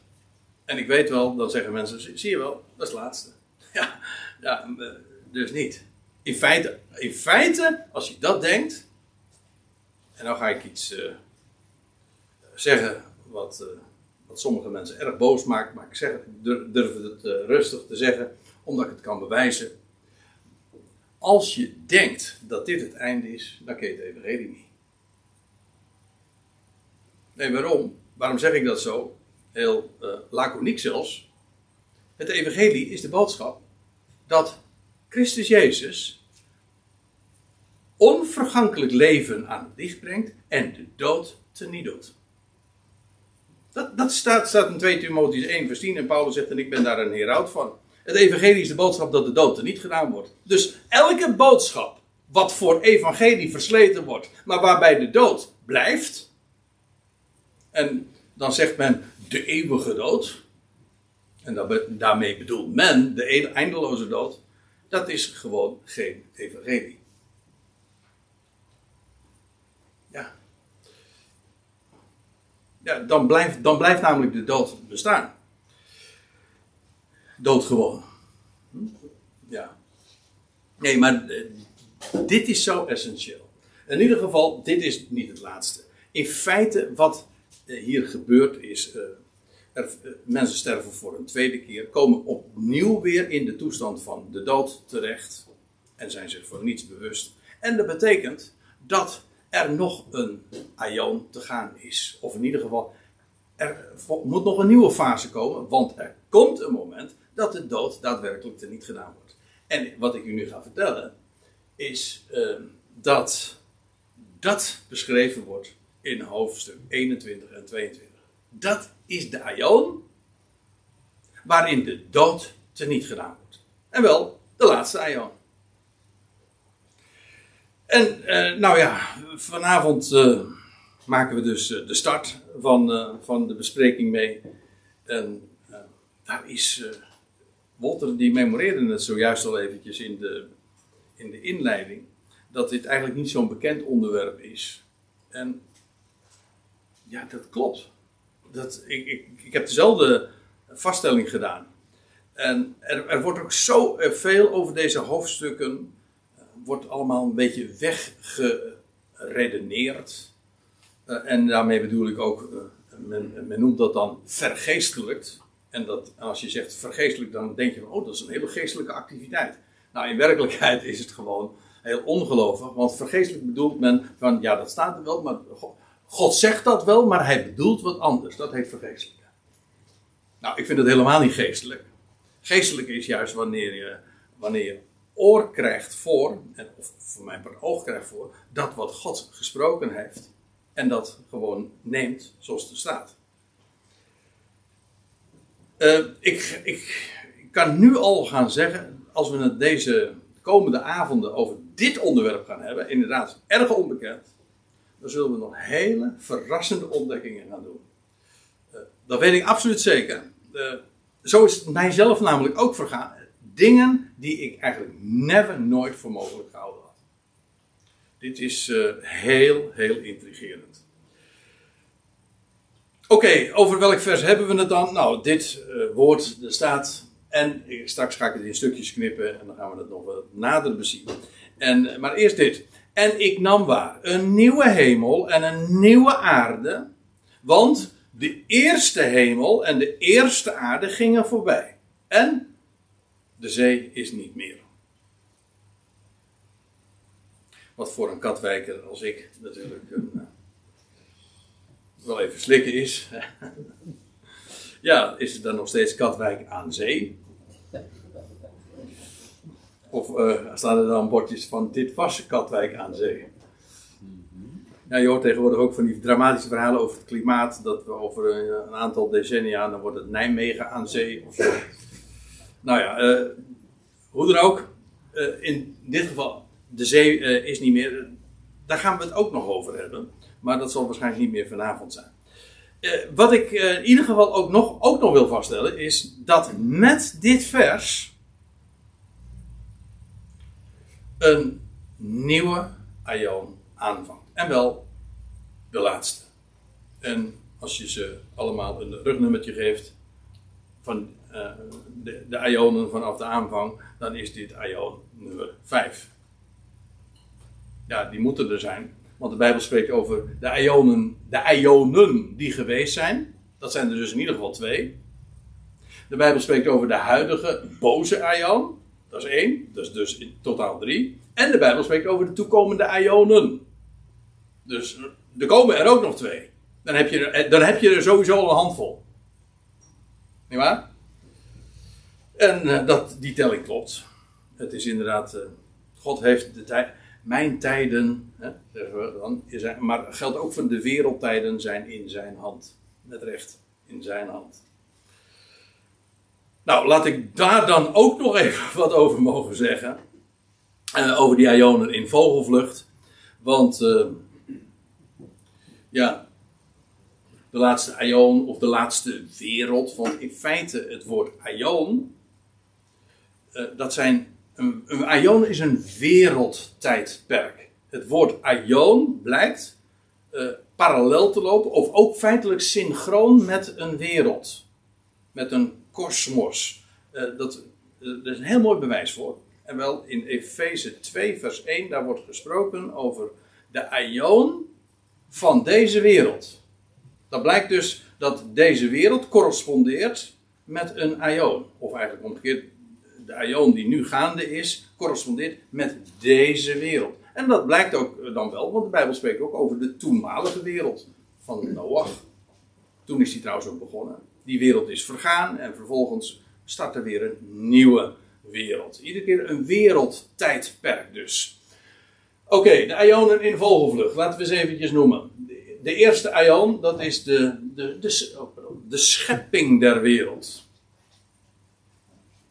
En ik weet wel, dan zeggen mensen, zie je wel, dat is het laatste. Ja, ja eh, dus niet. In feite, in feite, als je dat denkt, en dan ga ik iets eh, zeggen wat, eh, wat sommige mensen erg boos maakt, maar ik zeg, durf het rustig te zeggen, omdat ik het kan bewijzen. Als je denkt dat dit het einde is, dan ken je het niet. Nee, waarom? Waarom zeg ik dat zo? Heel eh laconiek zelfs. Het evangelie is de boodschap dat Christus Jezus onvergankelijk leven aan het licht brengt en de dood teniet doet. Dat, dat staat, staat in 2 Timotheüs 1 vers 10 en Paulus zegt en ik ben daar een heraut van. Het evangelie is de boodschap dat de dood teniet gedaan wordt. Dus elke boodschap wat voor evangelie versleten wordt, maar waarbij de dood blijft, en dan zegt men de eeuwige dood. En daarmee bedoelt men de e- eindeloze dood. Dat is gewoon geen evangelie. Ja. Ja, dan blijft, dan blijft namelijk de dood bestaan. Doodgewoon. Hm? Ja. Nee, maar eh, dit is zo essentieel. In ieder geval, dit is niet het laatste. In feite, wat hier gebeurt is. eh, er, eh, mensen sterven voor een tweede keer, komen opnieuw weer in de toestand van de dood terecht. En zijn zich van niets bewust. En dat betekent dat er nog een aion te gaan is. Of in ieder geval, er moet nog een nieuwe fase komen. Want er komt een moment dat de dood daadwerkelijk teniet gedaan wordt. En wat ik u nu ga vertellen, is eh, dat dat beschreven wordt in hoofdstuk 21 en 22. Dat is de aion waarin de dood teniet gedaan wordt. En wel de laatste aion. En eh, nou ja, vanavond eh, maken we dus eh, de start van, van de bespreking mee. En daar is Walter, die memoreerde het zojuist al eventjes in de, in de inleiding, dat dit eigenlijk niet zo'n bekend onderwerp is. En ja, dat klopt. Dat, ik, ik, ik heb dezelfde vaststelling gedaan. En er, er wordt ook zo eh, veel over deze hoofdstukken, eh, wordt allemaal een beetje weggeredeneerd. Eh, en daarmee bedoel ik ook, men, men noemt dat dan vergeestelijkt. En dat, als je zegt vergeestelijk, dan denk je van, oh, dat is een hele geestelijke activiteit. Nou, in werkelijkheid is het gewoon heel ongelovig. Want vergeestelijk bedoelt men van, ja, dat staat er wel, maar God, zegt dat wel, maar hij bedoelt wat anders. Dat heet vergeestelijk. Nou, ik vind het helemaal niet geestelijk. Geestelijk is juist wanneer je, wanneer oor krijgt voor, en, of voor mijn part oog krijgt voor, dat wat God gesproken heeft. En dat gewoon neemt zoals het staat. Eh, ik, ik, ik kan nu al gaan zeggen, als we het deze komende avonden over dit onderwerp gaan hebben, inderdaad erg onbekend, zullen we nog hele verrassende ontdekkingen gaan doen. Eh, dat weet ik absoluut zeker. Eh, zo is het mijzelf namelijk ook vergaan. Dingen die ik eigenlijk never, nooit voor mogelijk gehouden had. Dit is eh, heel, heel intrigerend. Oké, over welk vers hebben we het dan? Nou, dit woord, er staat. En straks ga ik het in stukjes knippen en dan gaan we het nog wat nader bezien. En, maar eerst dit. En ik nam waar een nieuwe hemel en een nieuwe aarde. Want de eerste hemel en de eerste aarde gingen voorbij. En de zee is niet meer. Wat voor een katwijker als ik natuurlijk een, eh, wel even slikken is. ja, is het dan nog steeds Katwijk aan zee? Of eh, staan er dan bordjes van dit was Katwijk aan zee? Ja, je hoort tegenwoordig ook van die dramatische verhalen over het klimaat. Dat we over een, aantal decennia, dan wordt het Nijmegen aan zee of zo. Nou ja, eh, hoe dan ook. eh, in dit geval, de zee is niet meer. Daar gaan we het ook nog over hebben. Maar dat zal waarschijnlijk niet meer vanavond zijn. Wat ik in ieder geval ook nog, ook nog wil vaststellen, is dat met dit vers een nieuwe aion aanvangt. En wel de laatste. En als je ze allemaal een rugnummertje geeft van eh, de, de vanaf de aanvang, dan is dit ion nummer 5. Ja, die moeten er zijn. Want de Bijbel spreekt over de ionen, de ionen die geweest zijn. Dat zijn er dus in ieder geval twee. De Bijbel spreekt over de huidige boze ion. Dat is één. Dat is dus in totaal drie. En de Bijbel spreekt over de toekomende ionen. Dus er komen er ook nog twee. Dan heb je er, dan heb je er sowieso al een handvol. Niet waar? En eh, dat, die telling klopt. Het is inderdaad, eh, God heeft de tijd, mijn tijden, hè, zeggen we dan, zijn, maar geldt ook van de wereldtijden zijn in zijn hand. Met recht, in zijn hand. Nou, laat ik daar dan ook nog even wat over mogen zeggen. Eh, over die ionen in vogelvlucht. Want, eh, ja, de laatste ion of de laatste wereld. Want in feite het woord ion, eh, dat zijn, een, een ion is een wereldtijdperk. Het woord ion blijkt parallel te lopen of ook feitelijk synchroon met een wereld. Met een kosmos. Eh, dat, eh, is een heel mooi bewijs voor. En wel in Efeze 2 vers 1, daar wordt gesproken over de ion van deze wereld. Dat blijkt dus dat deze wereld correspondeert met een ion. Of eigenlijk omgekeerd, de ion die nu gaande is, correspondeert met deze wereld. En dat blijkt ook dan wel, want de Bijbel spreekt ook over de toenmalige wereld van Noach. Toen is die trouwens ook begonnen. Die wereld is vergaan en vervolgens start er weer een nieuwe wereld. Iedere keer een wereldtijdperk dus. Oké, de ionen in vogelvlucht. Laten we eens eventjes noemen. De eerste ion, dat is de, de, de, de schepping der wereld.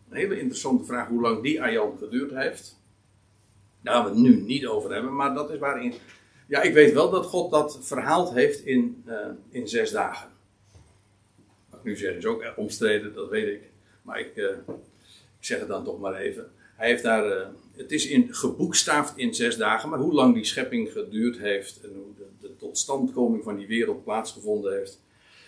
Een hele interessante vraag hoe lang die ion geduurd heeft. Daar gaan we het nu niet over hebben, maar dat is waarin. Ja, ik weet wel dat God dat verhaald heeft in, uh, in zes dagen. Nu zeg is ook omstreden, dat weet ik. Maar ik, uh, ik zeg het dan toch maar even. Hij heeft daar, uh, het is in, geboekstaafd in zes dagen, maar hoe lang die schepping geduurd heeft en hoe de, de totstandkoming van die wereld plaatsgevonden heeft.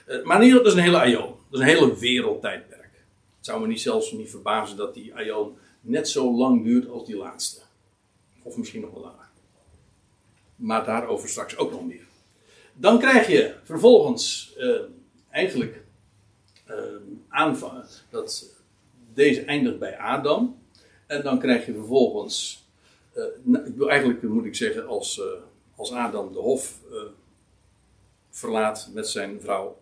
Uh, maar dat is een hele aion. Dat is een hele wereldtijdperk. Het zou me niet zelfs niet verbazen dat die aion net zo lang duurt als die laatste. Of misschien nog wel langer. Maar daarover straks ook nog meer. Dan krijg je vervolgens eigenlijk aanvangen dat deze eindigt bij Adam. En dan krijg je vervolgens, uh, eigenlijk moet ik zeggen, als, als Adam de hof verlaat met zijn vrouw,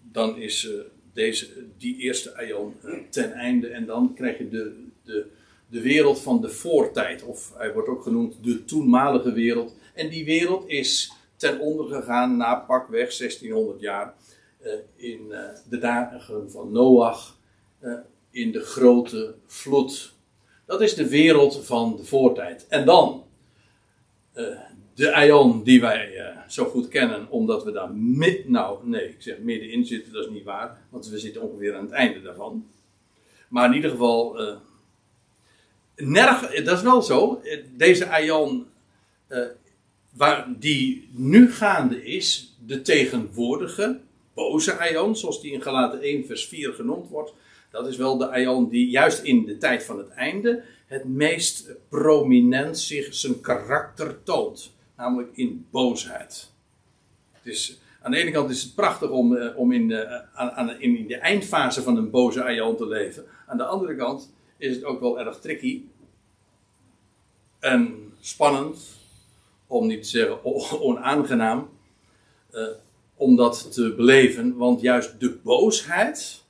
dan is deze, die eerste aion ten einde. En dan krijg je de, de, de wereld van de voortijd, of hij wordt ook genoemd de toenmalige wereld. En die wereld is ten onder gegaan na pakweg 1600 jaar in uh, de dagen van Noach, uh, in de grote vloed. Dat is de wereld van de voortijd. En dan de aion die wij zo goed kennen, omdat we daar mid, nou nee, ik zeg middenin zitten, dat is niet waar, want we zitten ongeveer aan het einde daarvan. Maar in ieder geval nerg, dat is wel zo. Deze aion, uh, waar die nu gaande is, de tegenwoordige boze aion, zoals die in Galaten 1 vers 4 genoemd wordt, dat is wel de aion die juist in de tijd van het einde het meest prominent zich zijn karakter toont. Namelijk in boosheid. Het is, aan de ene kant is het prachtig om, uh, om in, de, aan, aan, in de eindfase van een boze aion te leven. Aan de andere kant is het ook wel erg tricky en spannend, om niet te zeggen onaangenaam, uh, om dat te beleven. Want juist de boosheid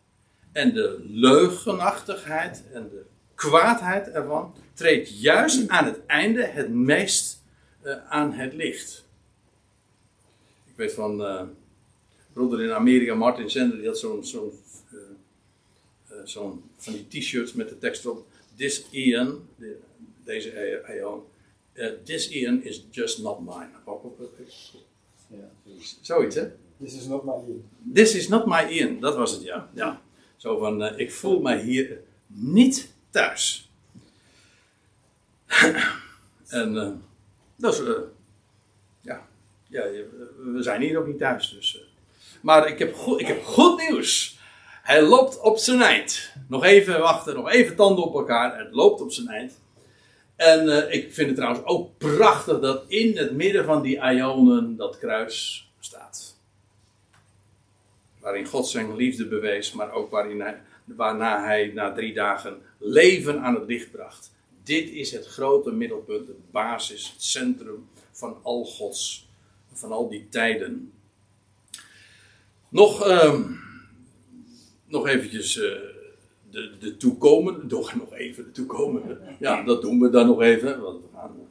en de leugenachtigheid en de kwaadheid ervan treedt juist aan het einde het meest uh, aan het licht. weet van uh, in Amerika, Martin Sender, die had zo'n zo'n zo'n van die t-shirts met de tekst op This Ian, de, deze Ion, This Ian is just not mine. Ja, zoiets hè? This is not my Ian. This is not my Ian, dat was het ja. ja. Zo van, ik voel mij hier niet thuis. en dat is, ja, ja, we zijn hier ook niet thuis. Dus. Maar ik heb, goed, ik heb goed nieuws. Hij loopt op zijn eind. Nog even wachten, nog even tanden op elkaar. Het loopt op zijn eind. En uh, ik vind het trouwens ook prachtig dat in het midden van die Ionen dat kruis staat. Waarin God zijn liefde bewees, maar ook waarin hij, waarna hij na drie dagen leven aan het licht bracht. Dit is het grote middelpunt, de basis, het centrum van al Gods van al die tijden. Nog, uh, nog eventjes uh, de, de toekomende, toch nog even de toekomende. Ja, dat doen we dan nog even, want we gaan uh,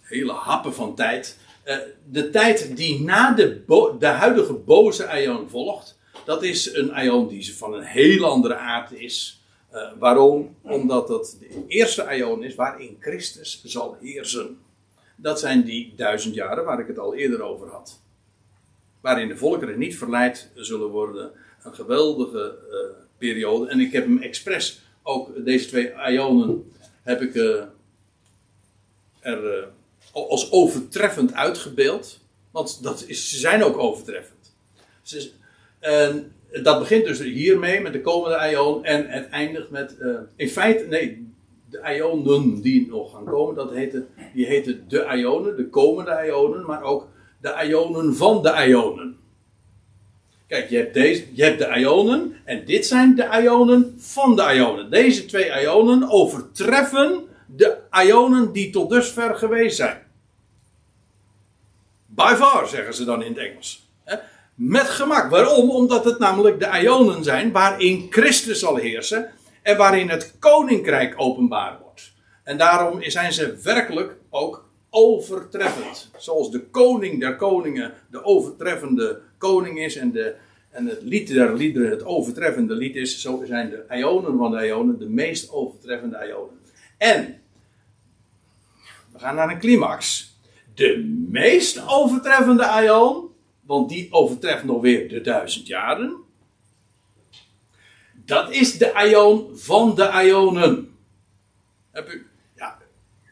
hele happen van tijd. Uh, de tijd die na de, de huidige boze Aion volgt, dat is een Aion die van een heel andere aard is. Uh, waarom? Omdat dat de eerste Aion is waarin Christus zal heersen. Dat zijn die duizend jaren waar ik het al eerder over had. Waarin de volkeren niet verleid zullen worden. Een geweldige uh, periode. En ik heb hem expres, ook deze twee ionen, heb ik uh, er uh, als overtreffend uitgebeeld. Want dat is, ze zijn ook overtreffend. Ze, en dat begint dus hiermee, met de komende ion. En het eindigt met, in feite, nee, de ionen die nog gaan komen, dat heten, die heten de ionen, de komende ionen, maar ook de ionen van de ionen. Je hebt, deze, je hebt de ionen en dit zijn de ionen van de ionen. Deze twee ionen overtreffen de ionen die tot dusver geweest zijn. By far, zeggen ze dan in het Engels. Met gemak. Waarom? Omdat het namelijk de ionen zijn waarin Christus zal heersen en waarin het koninkrijk openbaar wordt. En daarom zijn ze werkelijk ook overtreffend. Zoals de koning der koningen de overtreffende koning is en, de, en het lied der liederen het overtreffende lied is, zo zijn de ionen van de ionen de meest overtreffende ionen. En, we gaan naar een climax. De meest overtreffende ion, want die overtreft nog weer de duizend jaren dat is de ion van de ionen. Heb u,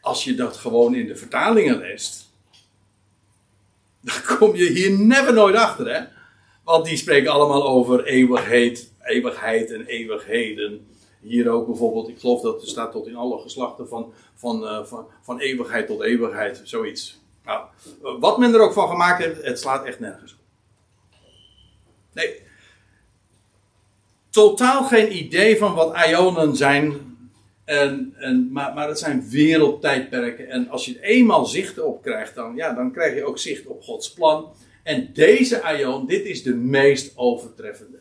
als je dat gewoon in de vertalingen leest, dan kom je hier never nooit achter, hè? Want die spreken allemaal over eeuwigheid, eeuwigheid en eeuwigheden. Hier ook bijvoorbeeld, ik geloof dat er staat tot in alle geslachten van, van, uh, van, van eeuwigheid tot eeuwigheid, zoiets. Nou, wat men er ook van gemaakt heeft, het slaat echt nergens op. Nee, totaal geen idee van wat ionen zijn. En, en, maar, maar het zijn wereldtijdperken. En als je eenmaal zicht op krijgt, dan, ja, dan krijg je ook zicht op Gods plan. En deze ion, dit is de meest overtreffende.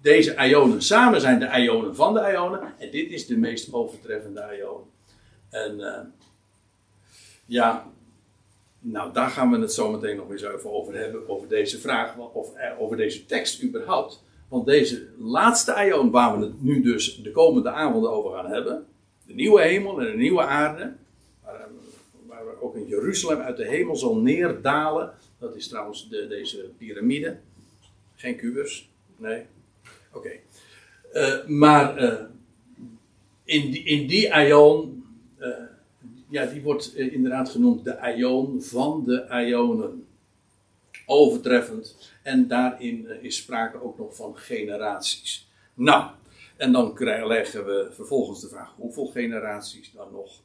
Deze ionen samen zijn de ionen van de ionen. En dit is de meest overtreffende ion. En uh, ja, nou daar gaan we het zo meteen nog eens even over hebben. Over deze vraag, of eh, over deze tekst überhaupt. Want deze laatste ion, waar we het nu dus de komende avonden over gaan hebben, de nieuwe hemel en de nieuwe aarde, waar, waar we ook in Jeruzalem uit de hemel zal neerdalen. Dat is trouwens de, deze piramide. Geen kubus, nee. Oké. Uh, maar uh, in, die, in die ion, uh, ja, die wordt inderdaad genoemd de ion van de ionen. Overtreffend en daarin eh, is sprake ook nog van generaties. Nou, en dan leggen we vervolgens de vraag: hoeveel generaties dan nog?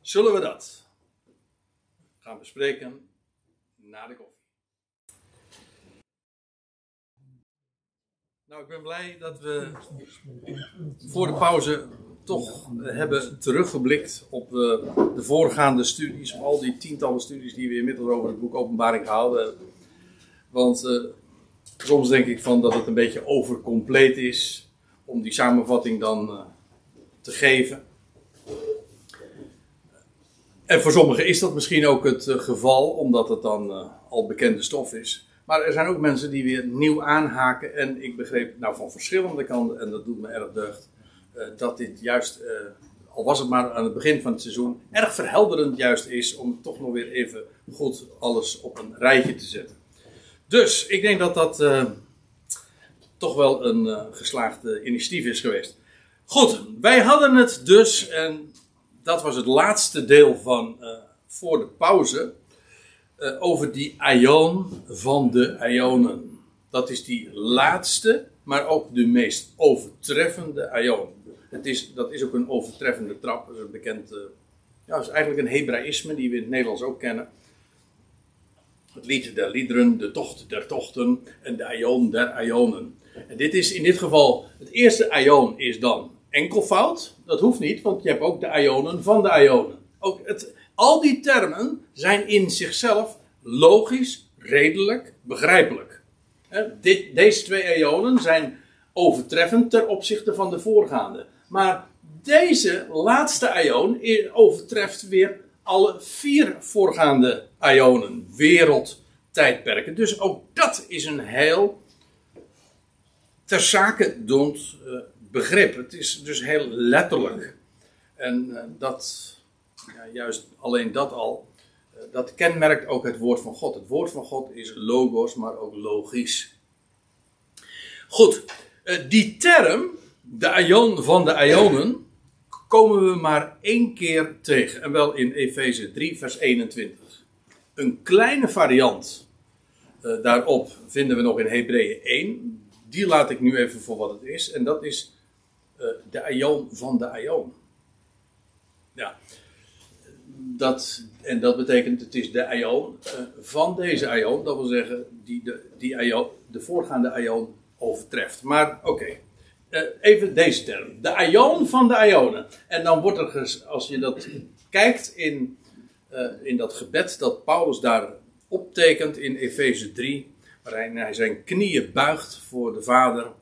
Zullen we dat gaan bespreken na de koffie? Nou, ik ben blij dat we voor de pauze toch hebben teruggeblikt op de, eh, de voorgaande studies, al die tientallen studies die we inmiddels over het boek Openbaring gehouden. Want uh, soms denk ik van dat het een beetje overcompleet is om die samenvatting dan uh, te geven. En voor sommigen is dat misschien ook het eh, geval, omdat het dan eh, al bekende stof is. Maar er zijn ook mensen die weer nieuw aanhaken. En ik begreep nou van verschillende kanten, en dat doet me erg deugd, eh, dat dit juist, eh, al was het maar aan het begin van het seizoen, erg verhelderend juist is om toch nog weer even goed alles op een rijtje te zetten. Dus ik denk dat dat eh, toch wel een eh, geslaagde initiatief is geweest. Goed, wij hadden het dus, en dat was het laatste deel van eh, voor de pauze, eh, over die aion van de ionen. Dat is die laatste, maar ook de meest overtreffende aion. Het is, dat is ook een overtreffende trap, een bekend, eh, ja, dat is eigenlijk een Hebraïsme die we in het Nederlands ook kennen. Het lied der liederen, de tocht der tochten en de aion der aionen. En dit is in dit geval, het eerste aion is dan enkelvoud. Dat hoeft niet, want je hebt ook de aionen van de aionen. Ook het, al die termen zijn in zichzelf logisch, redelijk, begrijpelijk. Dit, deze twee aionen zijn overtreffend ten opzichte van de voorgaande. Maar deze laatste aion i- overtreft weer alle vier voorgaande aionen, wereldtijdperken. Dus ook dat is een heel ter zake doend eh, begrip. Het is dus heel letterlijk. En eh, dat, ja, juist alleen dat al, eh, dat kenmerkt ook het woord van God. Het woord van God is logos, maar ook logisch. Goed, die term, de aion van de aionen, komen we maar één keer tegen. En wel in Efeze 3, vers 21. Een kleine variant eh, daarop vinden we nog in Hebreeën 1. Die laat ik nu even voor wat het is. En dat is eh, de aion van de aion. Ja. Dat, en dat betekent, het is de aion eh, van deze aion. Dat wil zeggen, die de, die aion, de voorgaande aion overtreft. Maar oké. Even deze term. De aion van de aionen. En dan wordt er, als je dat kijkt in, eh, in dat gebed dat Paulus daar optekent in Efeze 3, waarin hij zijn knieën buigt voor de Vader,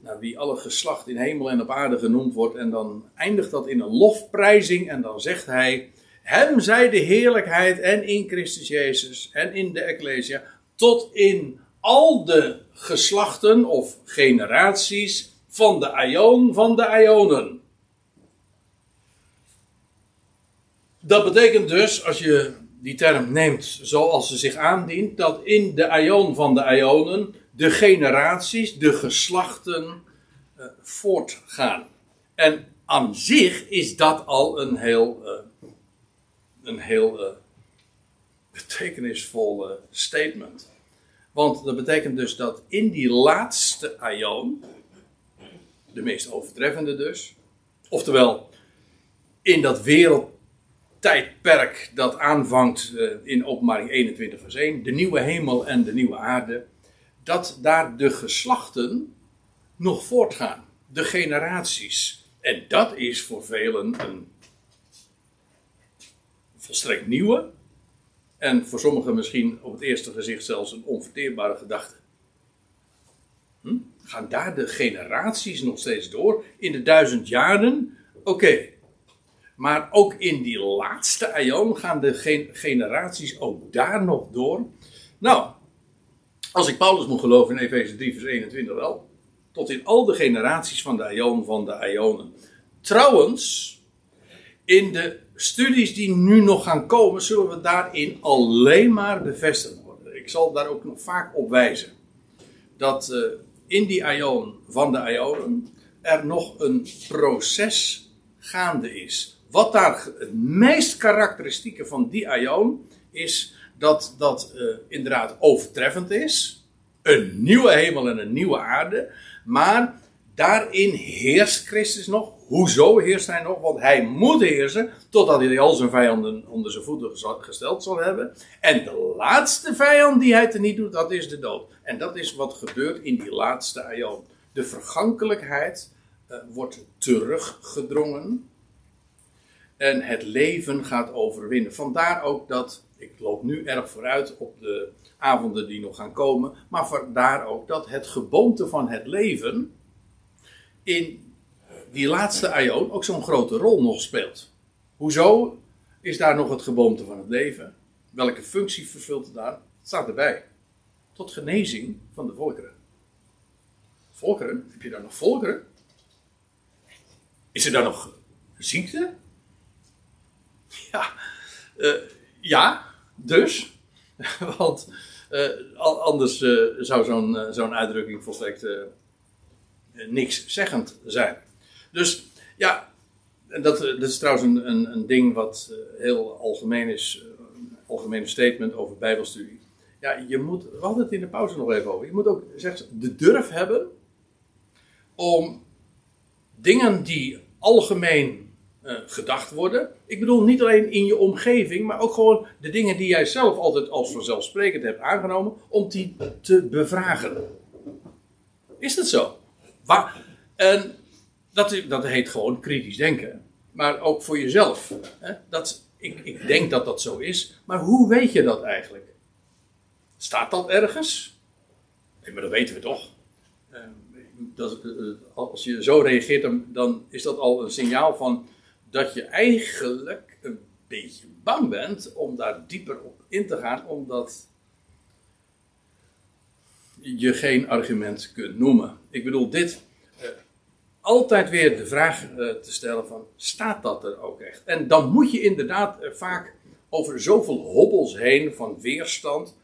naar wie alle geslacht in hemel en op aarde genoemd wordt. En dan eindigt dat in een lofprijzing en dan zegt hij, hem zij de heerlijkheid en in Christus Jezus en in de Ecclesia, tot in al de geslachten of generaties van de aion van de aionen. Dat betekent dus, als je die term neemt zoals ze zich aandient, dat in de aion van de aionen de generaties, de geslachten eh, voortgaan. En aan zich is dat al een heel, eh, een heel eh, betekenisvol statement. Want dat betekent dus dat in die laatste aion, de meest overtreffende dus, oftewel in dat wereldtijdperk dat aanvangt eh, in openbaring 21 vers 1, de nieuwe hemel en de nieuwe aarde, dat daar de geslachten nog voortgaan, de generaties. En dat is voor velen een volstrekt nieuwe, en voor sommigen misschien op het eerste gezicht zelfs een onverteerbare gedachte. Hm? Gaan daar de generaties nog steeds door? In de duizend jaren? Oké. Maar ook in die laatste aion gaan de gen- generaties ook daar nog door? Nou, als ik Paulus moet geloven in Efeze 3 vers 21 wel. Tot in al de generaties van de aion van de aionen. Trouwens, in de studies die nu nog gaan komen, zullen we daarin alleen maar bevestigd worden. Ik zal daar ook nog vaak op wijzen. Dat eh, in die aion van de aionen er nog een proces gaande is. Wat daar het meest karakteristieke van die aion is dat dat eh, inderdaad overtreffend is. Een nieuwe hemel en een nieuwe aarde. Maar daarin heerst Christus nog. Hoezo heerst hij nog? Want hij moet heersen totdat hij al zijn vijanden onder zijn voeten gesteld zal hebben. En de laatste vijand die hij teniet doet, dat is de dood. En dat is wat gebeurt in die laatste aion. De vergankelijkheid eh, wordt teruggedrongen. En het leven gaat overwinnen. Vandaar ook dat, ik loop nu erg vooruit op de avonden die nog gaan komen. Maar vandaar ook dat het geboomte van het leven in die laatste aion ook zo'n grote rol nog speelt. Hoezo? is daar nog het geboomte van het leven? Welke functie vervult het daar? Het staat erbij. Tot genezing van de volkeren. Volkeren? Heb je daar nog volkeren? Is er daar nog ziekte? Ja, uh, ja dus. Want uh, anders uh, zou zo'n zo'n uitdrukking volstrekt niks zeggend zijn. Dus ja, dat, dat is trouwens een, een, een ding wat heel algemeen is, een algemene statement over Bijbelstudie. Ja, je moet, we hadden het in de pauze nog even over, je moet ook zeg, de durf hebben om dingen die algemeen uh, gedacht worden. Ik bedoel niet alleen in je omgeving, maar ook gewoon de dingen die jij zelf altijd als vanzelfsprekend hebt aangenomen, om die te bevragen. Is dat zo? Waar, en dat, dat heet gewoon kritisch denken. Maar ook voor jezelf. Hè? Dat, ik, ik denk dat dat zo is, maar hoe weet je dat eigenlijk? Staat dat ergens? Nee, maar dat weten we toch. Uh, dat, uh, als je zo reageert, dan, is dat al een signaal van dat je eigenlijk een beetje bang bent om daar dieper op in te gaan, omdat je geen argument kunt noemen. Ik bedoel, dit uh, altijd weer de vraag te stellen van, staat dat er ook echt? En dan moet je inderdaad vaak over zoveel hobbels heen van weerstand,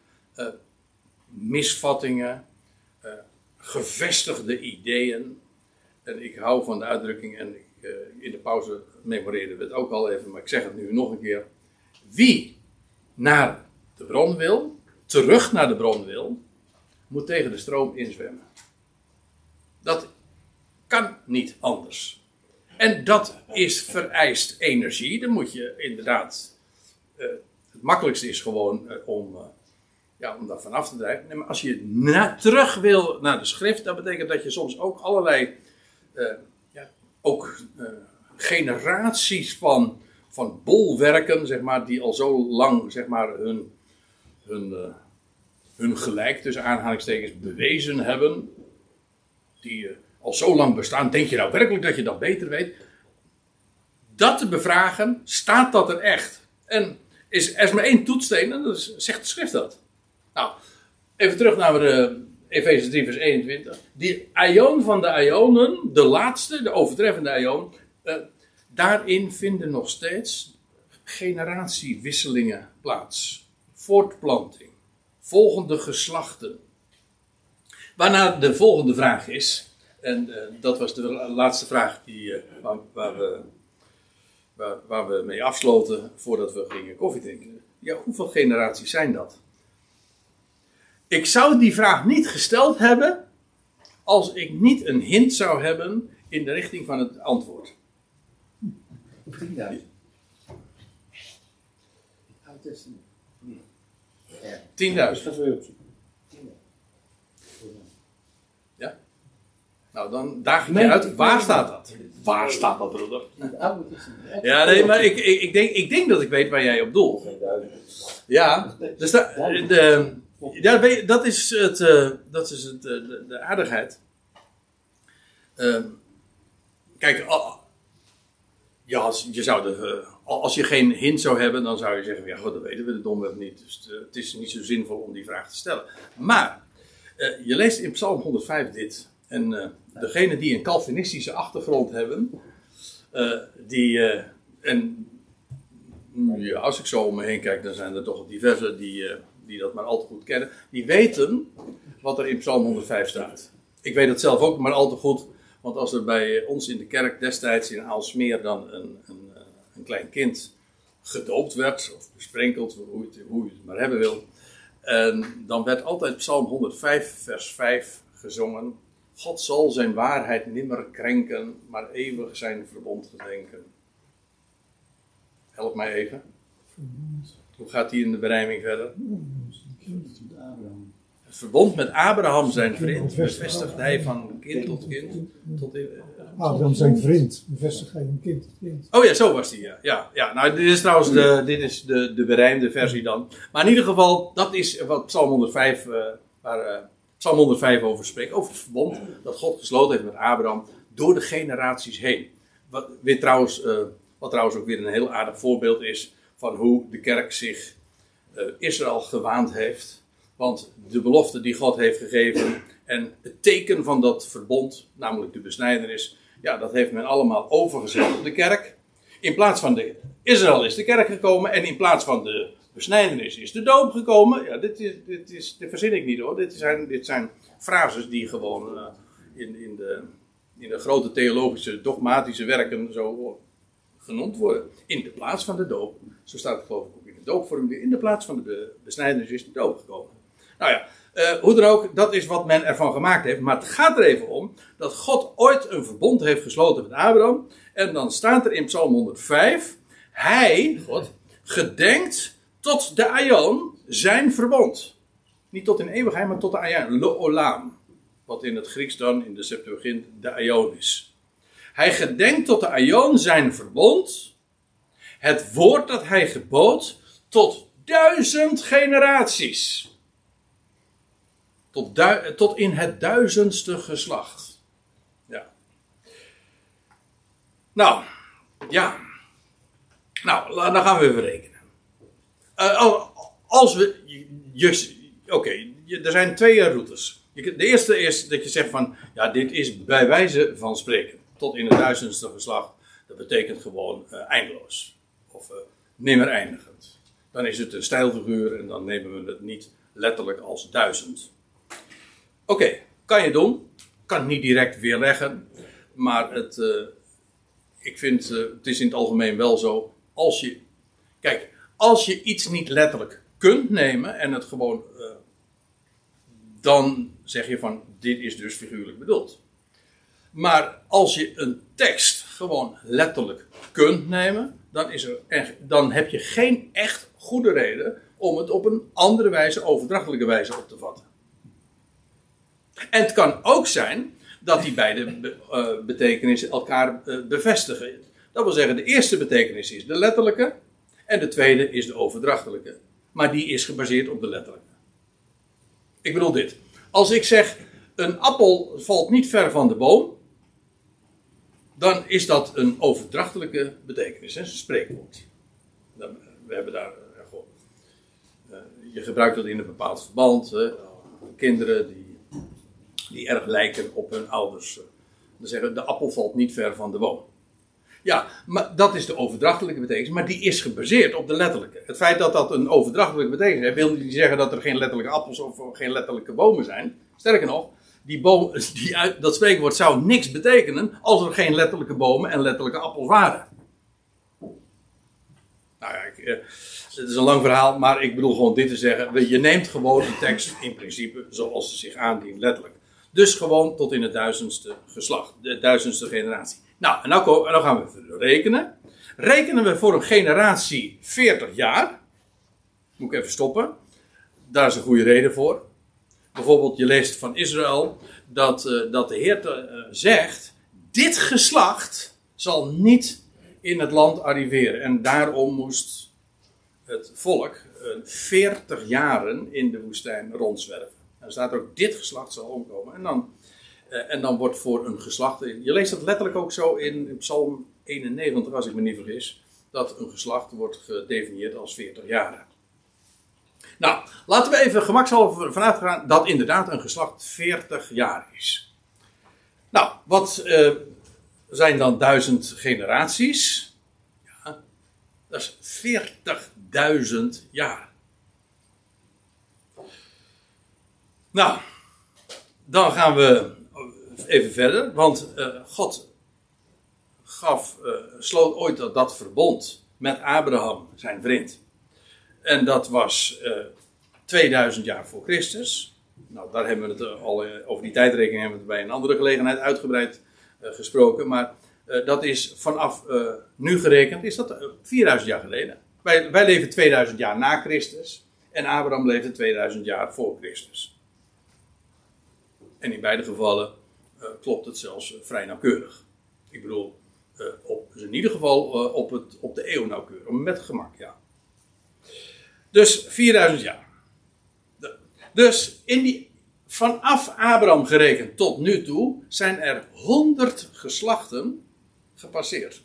misvattingen, gevestigde ideeën. En ik hou van de uitdrukking, en in de pauze memoreerden we het ook al even, maar ik zeg het nu nog een keer. Wie naar de bron wil, terug naar de bron wil, moet tegen de stroom inzwemmen. Dat kan niet anders. En dat is vereist energie. Dan moet je inderdaad. Uh, het makkelijkste is gewoon uh, om ja, om dat vanaf te drijven. Maar als je na, terug wil naar de schrift, dat betekent dat je soms ook allerlei, ook uh, generaties van, van bolwerken, zeg maar, die al zo lang, zeg maar, hun, hun, uh, hun gelijk tussen aanhalingstekens bewezen hebben, die al zo lang bestaan, denk je nou werkelijk dat je dat beter weet? Dat te bevragen, staat dat er echt? En is, er is maar één toetssteen en zegt de schrift dat. Nou, even terug naar de Efeze 3 vers 21. Die aion van de aionen, de laatste, de overtreffende aion, uh, daarin vinden nog steeds generatiewisselingen plaats. Voortplanting. Volgende geslachten. Waarna de volgende vraag is, en uh, dat was de laatste vraag die, uh, waar, waar, we, waar, waar, we mee afsloten voordat we gingen koffie drinken. Ja, hoeveel generaties zijn dat? Ik zou die vraag niet gesteld hebben als ik niet een hint zou hebben in de richting van het antwoord. 10.000. Oud Testament. 10.000. Ja? Nou, dan daag ik je uit. Waar staat dat? Waar staat dat, broeder? Ja, nee, maar ik, ik, ik, denk, ik denk dat ik weet waar jij op doelt. Ja, dus de, de, ja, dat is, het, uh, dat is het, uh, de, de, aardigheid. Uh, kijk, ja, als, je zou de, als je geen hint zou hebben, dan zou je zeggen: ja, goed, dat weten we de domweg niet. Dus het is niet zo zinvol om die vraag te stellen. Maar je leest in Psalm 105 dit. En degene die een Calvinistische achtergrond hebben, die. en ja, als ik zo om me heen kijk, dan zijn er toch diverse die die dat maar al te goed kennen, die weten wat er in Psalm 105 staat. Ik weet het zelf ook maar al te goed, want als er bij ons in de kerk destijds in Aalsmeer dan een, een, eh, een klein kind gedoopt werd, of besprenkeld, hoe je, het, hoe je maar hebben wil, en dan werd altijd Psalm 105, vers 5 gezongen. God zal zijn waarheid nimmer krenken, maar eeuwig zijn verbond gedenken. Help mij even. Hoe gaat die in de berijming verder? Het verbond met Abraham zijn vriend bevestigt hij van kind tot kind. Tot in, Abraham zijn vriend bevestigt hij van kind tot kind. Oh ja, zo was die. Ja. Ja, ja. Nou, dit is trouwens de, dit is de, de berijmde versie dan. Maar in ieder geval, dat is wat Psalm 105, uh, waar uh, Psalm 105 over spreekt. Over het verbond dat God gesloten heeft met Abraham door de generaties heen. Wat, weer trouwens, uh, wat trouwens ook weer een heel aardig voorbeeld is van hoe de kerk zich uh, Israël gewaand heeft. Want de belofte die God heeft gegeven en het teken van dat verbond, namelijk de besnijdenis, ja, dat heeft men allemaal overgezet op de kerk. In plaats van de Israël is de kerk gekomen en in plaats van de besnijdenis is de doop gekomen. Ja, dit, is, dit, is, dit verzin ik niet hoor. Dit zijn, dit zijn frases die gewoon uh, in, in, de, in de grote theologische, dogmatische werken zo genoemd worden. In de plaats van de doop. Zo staat het geloof ik ook in de doopvorming. In de plaats van de besnijdenis is de doop gekomen. Nou ja, uh, hoe dan ook, dat is wat men ervan gemaakt heeft. Maar het gaat er even om dat God ooit een verbond heeft gesloten met Abraham. En dan staat er in Psalm 105: Hij, God, gedenkt tot de Aion zijn verbond. Niet tot in eeuwigheid, maar tot de Aion, lo olam. Wat in het Grieks dan in de Septuagint de Aion is. Hij gedenkt tot de Aion zijn verbond. Het woord dat hij gebood tot duizend generaties. Tot, tot in het duizendste geslacht. Ja. Nou, ja. Nou, dan gaan we even rekenen. Uh, als we. Oké, er zijn twee routes. De eerste is dat je zegt van. Ja, dit is bij wijze van spreken. Tot in het duizendste geslacht. Dat betekent gewoon uh, eindeloos. Of uh, nimmer eindigend. Dan is het een stijlfiguur en dan nemen we het niet letterlijk als duizend. Oké, kan je doen. Kan niet direct weerleggen. Maar het, uh, ik vind, uh, het is in het algemeen wel zo. Als je. Kijk, als je iets niet letterlijk kunt nemen en het gewoon. Dan zeg je van: dit is dus figuurlijk bedoeld. Maar als je een tekst gewoon letterlijk kunt nemen, dan, is er dan heb je geen echt goede reden om het op een andere wijze, overdrachtelijke wijze op te vatten. En het kan ook zijn dat die beide be, uh, betekenissen elkaar uh, bevestigen. Dat wil zeggen, de eerste betekenis is de letterlijke en de tweede is de overdrachtelijke. Maar die is gebaseerd op de letterlijke. Ik bedoel dit. Als ik zeg, een appel valt niet ver van de boom, dan is dat een overdrachtelijke betekenis, een spreekwoord. We hebben daar, uh, je gebruikt dat in een bepaald verband. kinderen die die erg lijken op hun ouders. Dan zeggen de appel valt niet ver van de boom. Ja, maar dat is de overdrachtelijke betekenis, maar die is gebaseerd op de letterlijke. Het feit dat dat een overdrachtelijke betekenis heeft, wil niet zeggen dat er geen letterlijke appels of geen letterlijke bomen zijn. Sterker nog, die boom, die, dat spreekwoord zou niks betekenen als er geen letterlijke bomen en letterlijke appels waren. Nou ja, ik, eh, het is een lang verhaal, maar ik bedoel gewoon dit te zeggen. Je neemt gewoon de tekst in principe zoals ze zich aandient, letterlijk. Dus gewoon tot in het duizendste geslacht, de duizendste generatie. Nou, en nou, en nou gaan we rekenen. Rekenen we voor een generatie 40 jaar. Moet ik even stoppen. Daar is een goede reden voor. Bijvoorbeeld, je leest van Israël dat, uh, dat de Heer uh, zegt: Dit geslacht zal niet in het land arriveren. En daarom moest het volk uh, 40 jaren in de woestijn rondzwerven. Er staat ook dit geslacht zal omkomen. En dan, en dan wordt voor een geslacht. Je leest dat letterlijk ook zo in, in Psalm 91, als ik me niet vergis. Dat een geslacht wordt gedefinieerd als 40 jaar. Nou, laten we even gemakshalve vanuit gaan dat inderdaad een geslacht 40 jaar is. Nou, wat uh, zijn dan duizend generaties? Ja, dat is 40.000 jaar. Nou, dan gaan we even verder, want uh, God gaf, uh, sloot ooit dat, verbond met Abraham, zijn vriend. En dat was uh, 2000 jaar voor Christus. Nou, daar hebben we het al over die tijdrekening hebben we het bij een andere gelegenheid uitgebreid gesproken. Maar dat is vanaf nu gerekend, is dat 4000 jaar geleden. Wij, wij leven 2000 jaar na Christus en Abraham leefde 2000 jaar voor Christus. En in beide gevallen klopt het zelfs vrij nauwkeurig. Ik bedoel, op, in ieder geval op, het, op de eeuw nauwkeurig. Met gemak, ja. Dus 4000 jaar. Dus in die, vanaf Abraham gerekend tot nu toe zijn er 100 geslachten gepasseerd.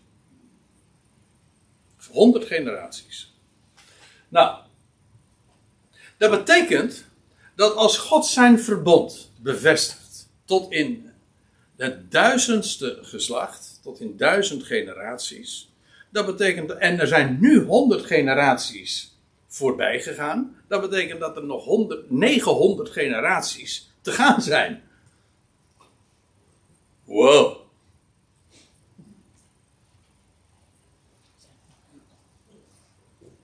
100 generaties. Nou, dat betekent dat als God zijn verbond bevestigt tot in het duizendste geslacht, tot in duizend generaties, dat betekent, en er zijn nu honderd generaties voorbij gegaan, dat betekent dat er nog 100, 900 generaties te gaan zijn. Wow.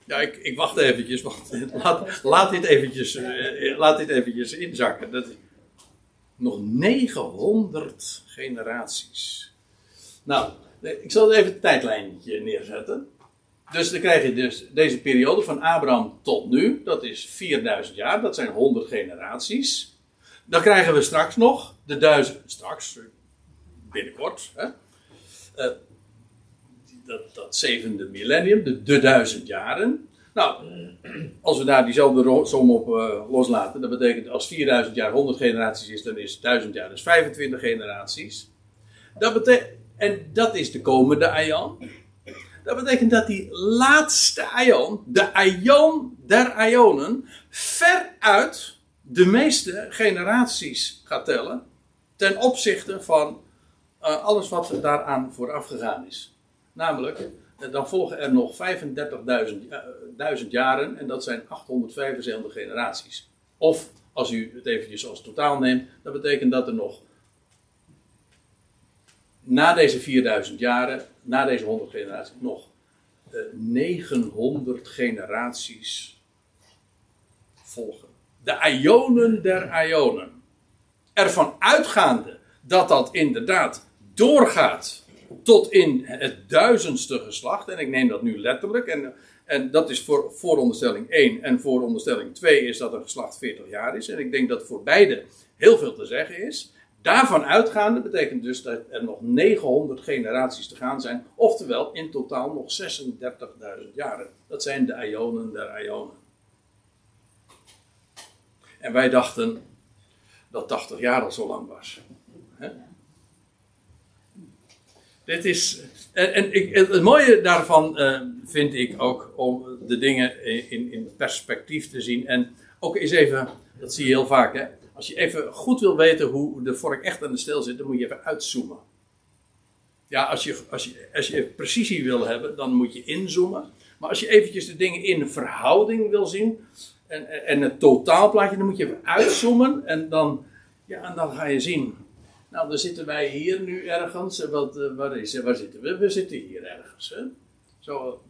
Ja, ik, ik wacht eventjes, want laat, laat, dit eventjes, uh, laat dit eventjes inzakken. Dat, nog 900 generaties. Nou, ik zal even het tijdlijntje neerzetten. Dus dan krijg je dus deze periode van Abraham tot nu, dat is 4000 jaar, dat zijn 100 generaties. Dan krijgen we straks nog de duizend, straks, binnenkort, hè, uh, dat, dat zevende millennium, de, de duizend jaren. Nou, als we daar diezelfde som op uh, loslaten, dat betekent als 4000 jaar 100 generaties is, dan is 1000 jaar dus 25 generaties. Dat en dat is de komende Aion. Dat betekent dat die laatste Aion, de Aion der Aionen, veruit de meeste generaties gaat tellen. Ten opzichte van uh, alles wat daaraan vooraf gegaan is. Namelijk, dan volgen er nog 35.000 jaren en dat zijn 875 generaties. Of als u het eventjes als totaal neemt, dat betekent dat er nog na deze 4000 jaren, na deze 100 generaties, nog uh, 900 generaties volgen. De Ionen der Ionen. Ervan uitgaande dat dat inderdaad doorgaat tot in het duizendste geslacht. En ik neem dat nu letterlijk. En, en dat is voor vooronderstelling 1. En vooronderstelling 2 is dat een geslacht 40 jaar is. En ik denk dat voor beide heel veel te zeggen is. Daarvan uitgaande betekent dus dat er nog 900 generaties te gaan zijn. Oftewel in totaal nog 36.000 jaren. Dat zijn de Ionen der Ionen. En wij dachten dat 80 jaar al zo lang was. Dit is. En, ik, het mooie daarvan uh, vind ik ook om de dingen in, in perspectief te zien. En ook eens even, dat zie je heel vaak, hè. Als je even goed wil weten hoe de vork echt aan de steel zit, dan moet je even uitzoomen. Ja, als je, als je, als je precisie wil hebben, dan moet je inzoomen. Maar als je eventjes de dingen in verhouding wil zien, en, en het totaalplaatje, dan moet je even uitzoomen. En dan, ja, en dan ga je zien nou, dan zitten wij hier nu ergens. Wat, uh, waar, is, waar zitten we? We zitten hier ergens. Hè? Zo.